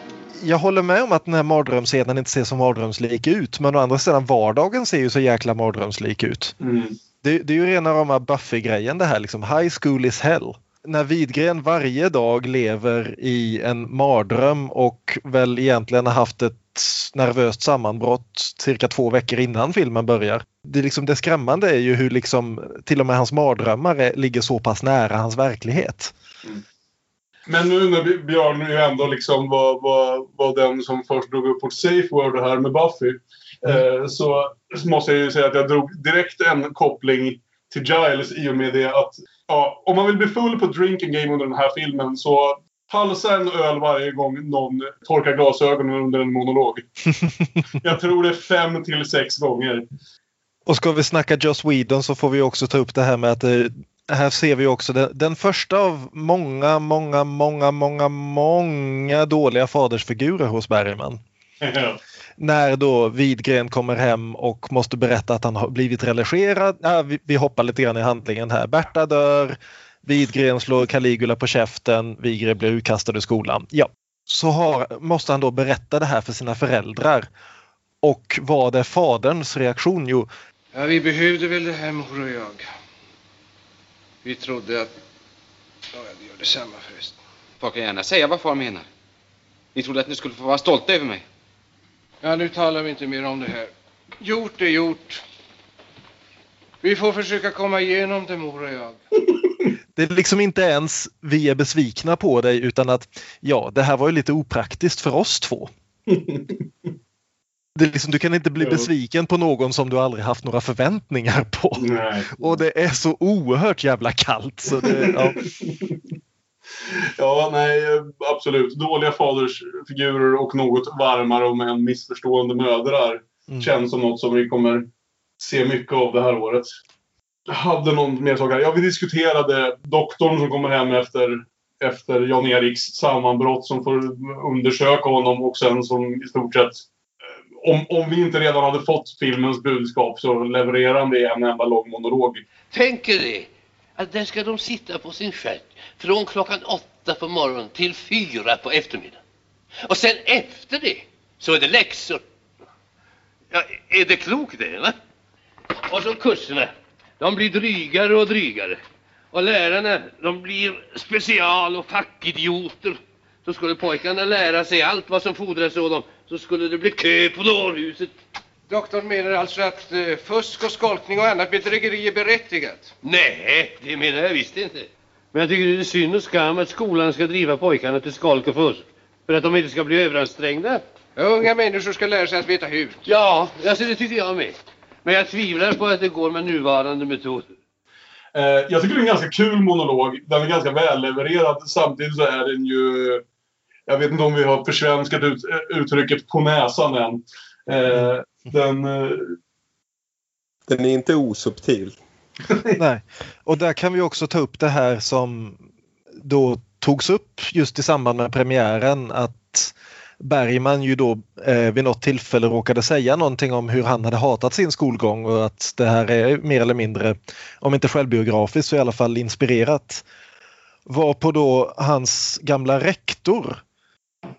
Jag håller med om att den här mardrömsscenen inte ser så mardrömslik ut men å andra sidan vardagen ser ju så jäkla mardrömslik ut. Mm. Det, det är ju rena rama Buffy-grejen det här liksom. High school is hell. när Widgren varje dag lever i en mardröm och väl egentligen har haft ett nervöst sammanbrott cirka två veckor innan filmen börjar. Det, liksom, det skrämmande är ju hur liksom, till och med hans mardrömmar är, ligger så pass nära hans verklighet. Men nu när Björn ju ändå liksom var, var, var den som först drog upp vårt safe word här med Buffy. Eh, så måste jag ju säga att jag drog direkt en koppling till Giles i och med det att ja, om man vill bli full på drinking game under den här filmen så halsa en öl varje gång någon torkar glasögonen under en monolog. jag tror det är fem till sex gånger. Och ska vi snacka Joss Whedon så får vi också ta upp det här med att det, här ser vi också den, den första av många, många, många, många, många dåliga fadersfigurer hos Bergman. När då Widgren kommer hem och måste berätta att han har blivit religerad. Ja, vi, vi hoppar lite grann i handlingen här. Berta dör, Widgren slår Caligula på käften, Widgren blir utkastad ur skolan. Ja, så har, måste han då berätta det här för sina föräldrar. Och vad är faderns reaktion? Jo, Ja, vi behövde väl det här, mor och jag. Vi trodde att... Ja, det gör detsamma förresten. Far kan gärna säga vad far menar. Vi trodde att ni skulle få vara stolta över mig. Ja, nu talar vi inte mer om det här. Gjort är gjort. Vi får försöka komma igenom det, mor och jag. det är liksom inte ens vi är besvikna på dig utan att ja, det här var ju lite opraktiskt för oss två. Det är liksom, du kan inte bli besviken på någon som du aldrig haft några förväntningar på. Nej. Och det är så oerhört jävla kallt. Så det, ja. Ja, nej, absolut. Dåliga fadersfigurer och något varmare och med en missförstående mödrar Mm. känns som något som vi kommer se mycket av det här året. Jag hade någon mer sak här. Ja, vi diskuterade doktorn som kommer hem efter, efter Jan-Eriks sammanbrott som får undersöka honom och sen som i stort sett om, om vi inte redan hade fått filmens budskap så levererar han det i en enda lång monolog. Tänk er det, att där ska de sitta på sin stjärt från klockan åtta på morgonen till fyra på eftermiddagen. Och sen efter det så är det läxor. Ja, är det klokt det, va? Och så kurserna, de blir drygare och drygare. Och lärarna, de blir special och fackidioter. Så skulle pojkarna lära sig allt vad som fordras av dem. Så skulle det bli kö på dårhuset. Doktorn menar alltså att eh, fusk och skolkning och annat bedrägeri är berättigat? Nej, det menar jag visst inte. Men jag tycker det är synd och skam att skolan ska driva pojkarna till skolk och fusk. För att de inte ska bli överansträngda. Unga människor ska lära sig att veta hut. Ja, alltså det tycker jag med. Men jag tvivlar på att det går med nuvarande metoder. Eh, jag tycker det är en ganska kul monolog. Den är ganska vällevererad. Samtidigt så är den ju... Jag vet inte om vi har försvenskat ut, eh, uttrycket på näsan än. Eh, den... Eh, Den är inte osubtil. Nej. Och där kan vi också ta upp det här som då togs upp just i samband med premiären att Bergman ju då eh, vid något tillfälle råkade säga någonting om hur han hade hatat sin skolgång och att det här är mer eller mindre, om inte självbiografiskt så i alla fall inspirerat. Varpå då hans gamla rektor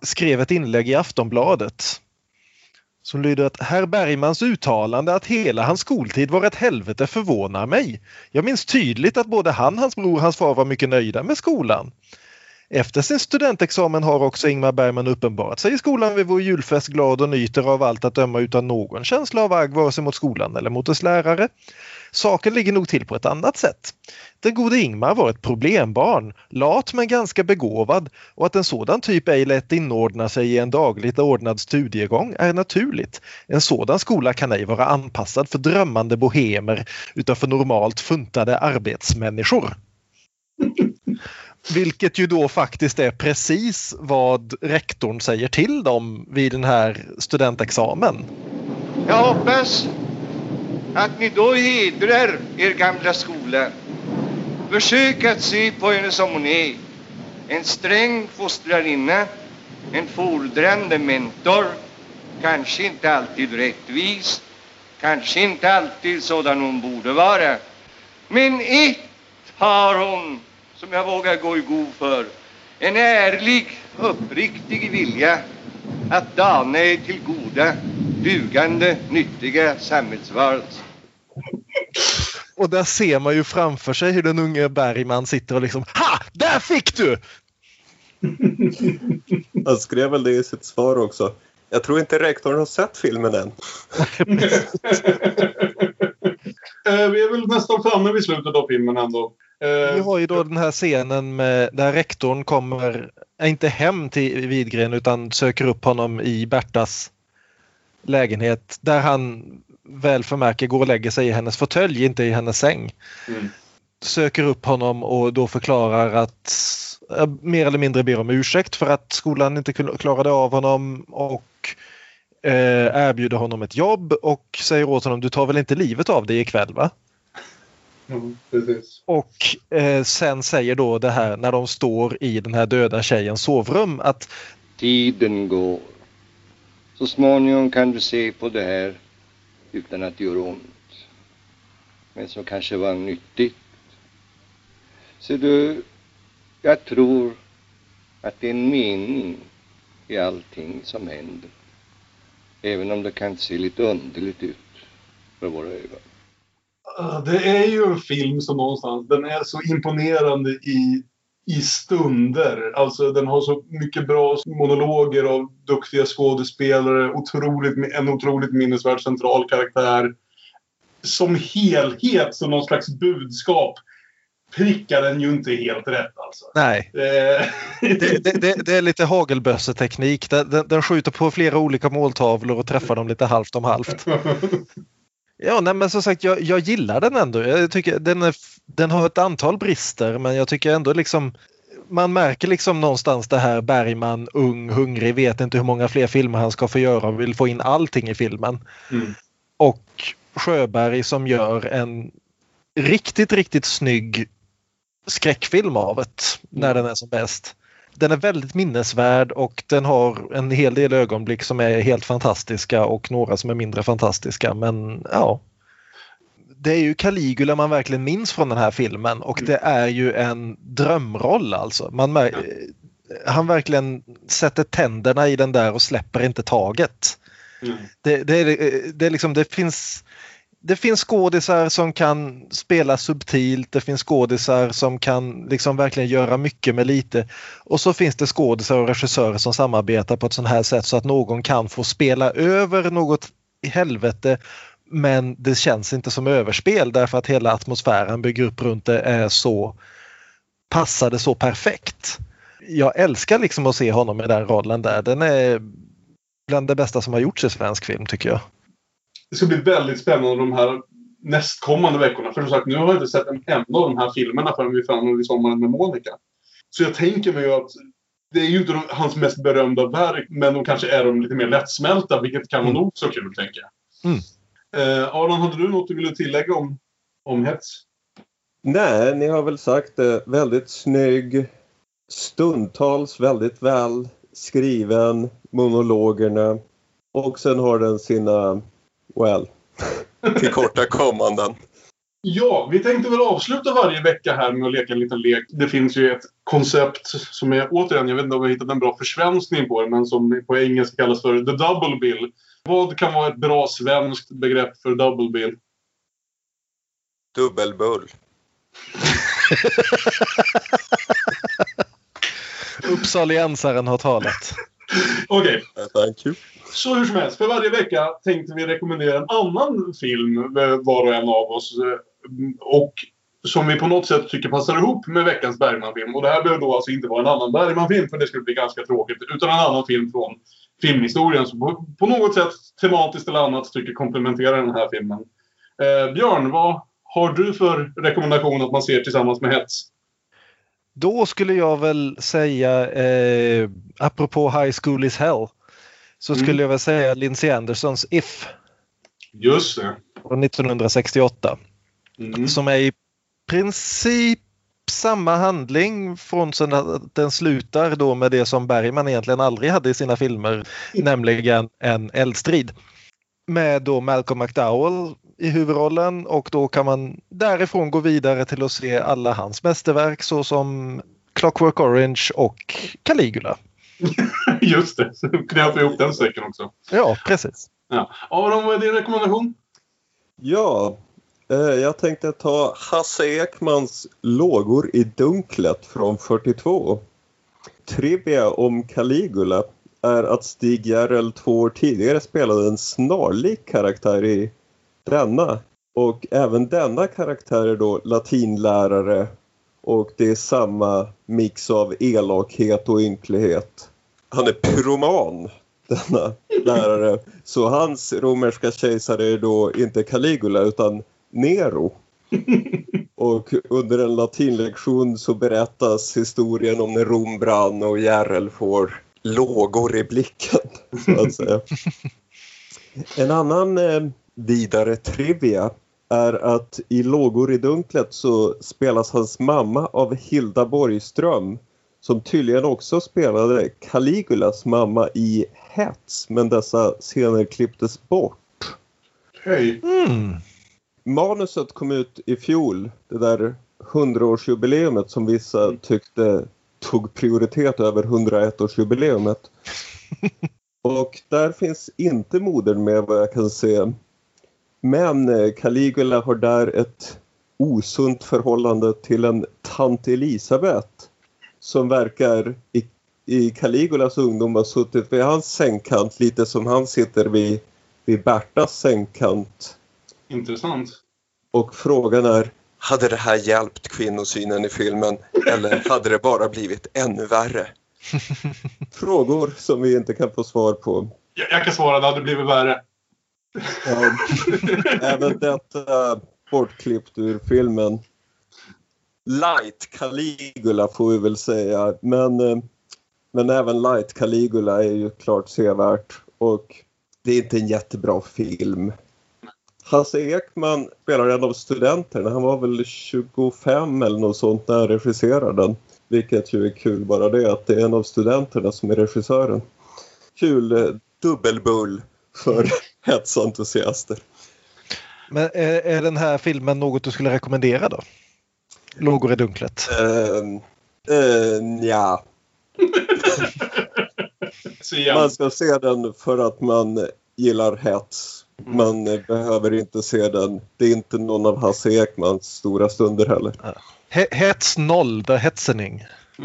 skrev ett inlägg i Aftonbladet som lyder att herr Bergmans uttalande att hela hans skoltid var ett helvete förvånar mig. Jag minns tydligt att både han, hans bror och hans far var mycket nöjda med skolan. Efter sin studentexamen har också Ingmar Bergman uppenbarat sig i skolan vid vår julfest glad och nyter av allt att döma utan någon känsla av agg vare sig mot skolan eller mot dess lärare. Saken ligger nog till på ett annat sätt. Den gode Ingmar var ett problembarn, lat men ganska begåvad och att en sådan typ ej lätt inordnar sig i en dagligt ordnad studiegång är naturligt. En sådan skola kan ej vara anpassad för drömmande bohemer utan för normalt funtade arbetsmänniskor. Vilket ju då faktiskt är precis vad rektorn säger till dem vid den här studentexamen. Jag hoppas att ni då hedrar er gamla skola. Försök att se på henne som hon är. En sträng fostrarinna, en fordrande mentor, kanske inte alltid rättvis, kanske inte alltid sådan hon borde vara. Men ett har hon som jag vågar gå i god för. En ärlig, uppriktig vilja att dana er till goda, dugande, nyttiga samhällsvarelser. Och där ser man ju framför sig hur den unge Bergman sitter och liksom Ha! Där fick du! Han skrev väl det i sitt svar också. Jag tror inte rektorn har sett filmen än. Eh, vi är väl nästan framme vid slutet av filmen ändå. Eh, Vi har ju då den här scenen med, där rektorn kommer, är inte hem till Widgren utan söker upp honom i Bertas lägenhet där han väl förmärker går och lägger sig i hennes fåtölj, inte i hennes säng. Mm. Söker upp honom och då förklarar att eh, mer eller mindre ber om ursäkt för att skolan inte kl- klarade av honom och eh, erbjuder honom ett jobb och säger åt honom du tar väl inte livet av dig ikväll va? Mm. Och eh, sen säger då det här när de står i den här döda tjejens sovrum att Tiden går. Så småningom kan du se på det här utan att det gör ont. Men som kanske var nyttigt. Så du, jag tror att det är en mening i allting som händer. Även om det kan se lite underligt ut för våra ögon. Det är ju en film som någonstans, den är så imponerande i, i stunder. Alltså den har så mycket bra monologer av duktiga skådespelare, otroligt, en otroligt minnesvärd central karaktär. Som helhet, som någon slags budskap, prickar den ju inte helt rätt alltså. nej, Eh, det, det, det, det är lite hagelbösseteknik. Den, den, den skjuter på flera olika måltavlor och träffar dem lite halvt om halvt. Ja, nej, men som sagt, jag, jag gillar den ändå. Jag tycker den, är, den har ett antal brister, men jag tycker ändå liksom man märker liksom någonstans det här Bergman, ung, hungrig, vet inte hur många fler filmer han ska få göra och vill få in allting i filmen. Mm. Och Sjöberg som gör en riktigt, riktigt snygg skräckfilm av det när den är som bäst. Den är väldigt minnesvärd och den har en hel del ögonblick som är helt fantastiska och några som är mindre fantastiska. Men ja. Det är ju Caligula man verkligen minns från den här filmen och det är ju en drömroll alltså. Man han verkligen sätter tänderna i den där och släpper inte taget. Mm. Det, det, är, det, är liksom, det finns det finns skådisar som kan spela subtilt, det finns skådisar som kan liksom verkligen göra mycket med lite. Och så finns det skådisar och regissörer som samarbetar på ett sånt här sätt så att någon kan få spela över något i helvete men det känns inte som överspel därför att hela atmosfären bygger upp runt det är så passade så perfekt. Jag älskar liksom att se honom i den rollen där. Den är bland det bästa som har gjorts i svensk film tycker jag. Det ska bli väldigt spännande de här nästkommande veckorna. För som sagt, nu har jag inte sett en enda av de här filmerna förrän vi är framme vid sommaren med Monica. Så jag tänker mig ju att det är ju inte de- hans mest berömda verk, men de kanske är de lite mer lättsmälta, vilket kan vara nog så kul, tänker jag. Mm. Eh, Aron, hade du något du ville tillägga om, om hets? Nej, ni har väl sagt det. Väldigt snygg. Stundtals väldigt väl skriven. Monologerna. Och sen har den sina, well, tillkortakommanden. Ja, vi tänkte väl avsluta varje vecka här med att leka en liten lek. Det finns ju ett koncept som är, återigen, jag vet inte om vi har hittat en bra försvenskning på det, men som på engelska kallas för the double bill. Vad kan vara ett bra svenskt begrepp för double bill? Dubbelbull. Uppsaliensaren har talat. Okej, you. så hur som helst. För varje vecka tänkte vi rekommendera en annan film, var och en av oss. eh, Och som vi på något sätt tycker passar ihop med veckans Bergman-film. Och det här behöver då alltså inte vara en annan Bergman-film, för det skulle bli ganska tråkigt. Utan en annan film från filmhistorien som på, på något sätt, tematiskt eller annat, tycker komplementerar den här filmen. Eh, Björn, vad har du för rekommendation att man ser tillsammans med Hets? Då skulle jag väl säga, eh, apropå High School is Hell, så skulle Mm. jag väl säga Lindsay Andersons If Just det. från 1968. Mm. Som är i princip samma handling från så att den slutar då med det som Bergman egentligen aldrig hade i sina filmer, nämligen en eldstrid. Med då Malcolm McDowell i huvudrollen och då kan man därifrån gå vidare till att se alla hans mästerverk såsom Clockwork Orange och Caligula. Just det, så knöt vi ihop den säcken också. Ja, precis. Ja. Aron, vad är din rekommendation? Ja, Eh, Jag tänkte ta Hasse Ekmans Lågor i dunklet från 42. Trivia om Caligula är att Stig Järrel två år tidigare spelade en snarlik karaktär i denna. Och även denna karaktär är då latinlärare och det är samma mix av elakhet och ynklighet. Han är pyroman, denna lärare. Så hans romerska kejsare är då inte Caligula utan Nero. Och under en latinlektion så berättas historien om när Rom brann och Järrel får lågor i blicken. Så att säga. En annan eh, vidare trivia är att i Lågor i dunklet så spelas hans mamma av Hilda Borgström som tydligen också spelade Caligulas mamma i Hets men dessa scener klipptes bort. Hej. Mm. Manuset kom ut i fjol, det där 100-årsjubileumet som vissa tyckte tog prioritet över 101-årsjubileumet. Och där finns inte modern med vad jag kan se. Men eh, Caligula har där ett osunt förhållande till en tant Elisabeth som verkar i, i Caligulas ungdom ha suttit vid hans sängkant lite som han sitter vid, vid Bertas sängkant. Intressant. Och frågan är, hade det här hjälpt kvinnosynen i filmen eller hade det bara blivit ännu värre? Frågor som vi inte kan få svar på. Jag, jag kan svara, det hade blivit värre. Även detta eh, bortklippt ur filmen. Light Caligula får vi väl säga. Men, eh, men även Light Caligula är ju klart sevärt. Och det är inte en jättebra film. Hasse Ekman spelar en av studenterna. Han var väl 25 eller något sånt när han regisserade den. Vilket ju är kul bara det att det är en av studenterna som är regissören. Kul eh, dubbelbull för hetsentusiaster. Men är, är den här filmen något du skulle rekommendera då? Lågor i dunklet. Uh, uh, ja. man ska se den för att man gillar hets. Man eh, behöver inte se den. Det är inte någon av Hasse Ekmans stora stunder heller. He hets noll, the hetsening.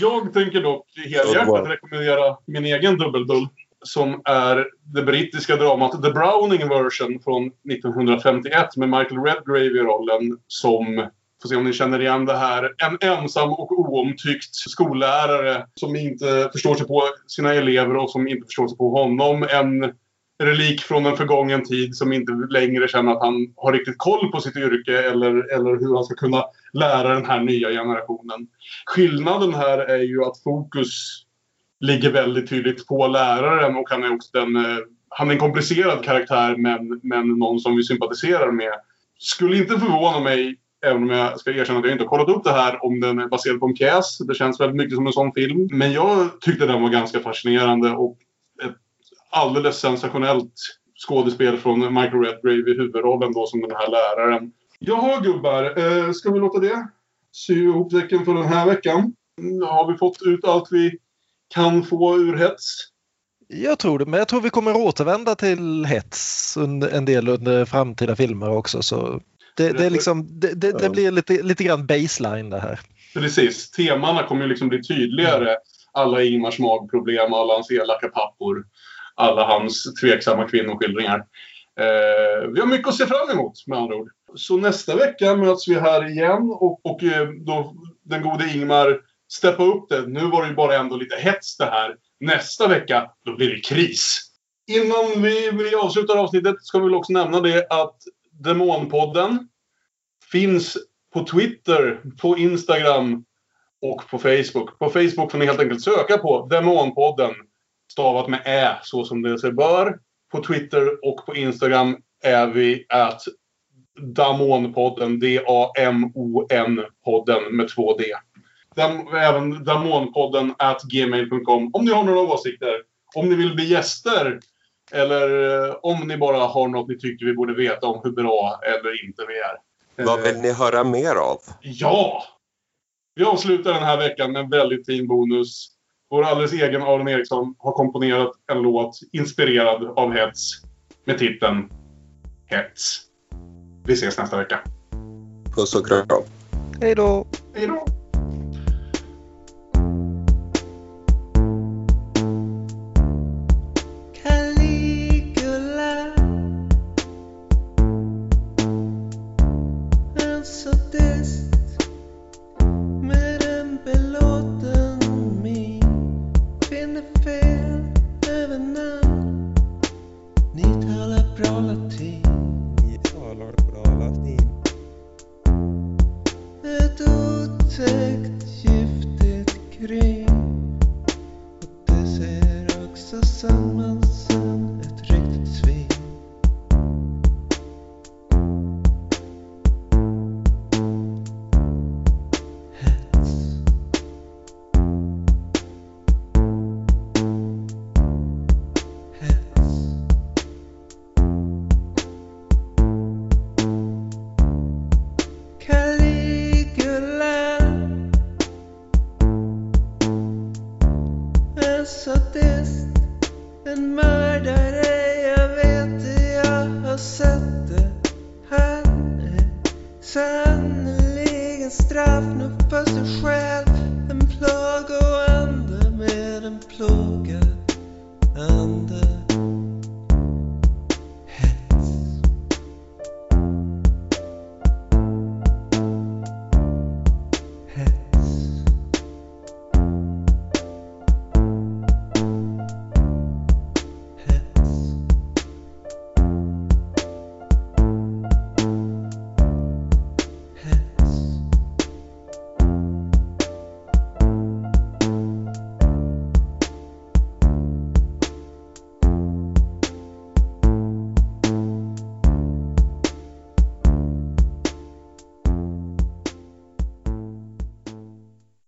Jag tänker dock helhjärtat rekommendera min egen dubbeldull. Som är det brittiska dramat The Browning version från 1951 med Michael Redgrave i rollen som Får se om ni känner igen det här. En ensam och oomtyckt skollärare som inte förstår sig på sina elever och som inte förstår sig på honom. En relik från en förgången tid som inte längre känner att han har riktigt koll på sitt yrke eller, eller hur han ska kunna lära den här nya generationen. Skillnaden här är ju att fokus ligger väldigt tydligt på läraren och han är också den, eh, han är en komplicerad karaktär men, men någon som vi sympatiserar med. Skulle inte förvåna mig Även om jag ska erkänna att jag inte har kollat upp det här om den är baserad på en pjäs. Det känns väldigt mycket som en sån film. Men jag tyckte den var ganska fascinerande och alldeles sensationellt skådespel från Michael Redgrave i huvudrollen då som den här läraren. Jaha gubbar, eh, ska vi låta det sy ihop säcken för den här veckan? Har vi fått ut allt vi kan få ur hets? Jag tror det, men jag tror vi kommer återvända till hets under, en del under framtida filmer också. Så det, det, är liksom, det, det, det blir lite, lite grann baseline det här. Precis. Temana kommer ju liksom bli tydligare. Alla Ingmars magproblem, alla hans elaka pappor, alla hans tveksamma kvinnoskildringar. Eh, vi har mycket att se fram emot med andra ord. Så nästa vecka möts vi här igen och, och eh, då den gode Ingmar steppa upp det. Nu var det ju bara ändå lite hets det här. Nästa vecka, då blir det kris. Innan vi, vi avslutar avsnittet ska vi väl också nämna det att Demonpodden finns på Twitter, på Instagram och på Facebook. På Facebook får ni helt enkelt söka på Demonpodden stavat med ä så som det sig bör. På Twitter och på Instagram är vi att Damonpodden, D-A-M-O-N-podden med två D. Dam, även Damonpodden at gmail.com om ni har några åsikter. Om ni vill bli gäster eller eh, om ni bara har något ni tycker vi borde veta om hur bra eller inte vi är. Vad vill ni höra mer av? Ja! Vi avslutar den här veckan med en väldigt fin bonus. Vår alldeles egen Aron Eriksson har komponerat en låt inspirerad av hets med titeln hets. Vi ses nästa vecka. Puss och kram. Hej då! Hej då!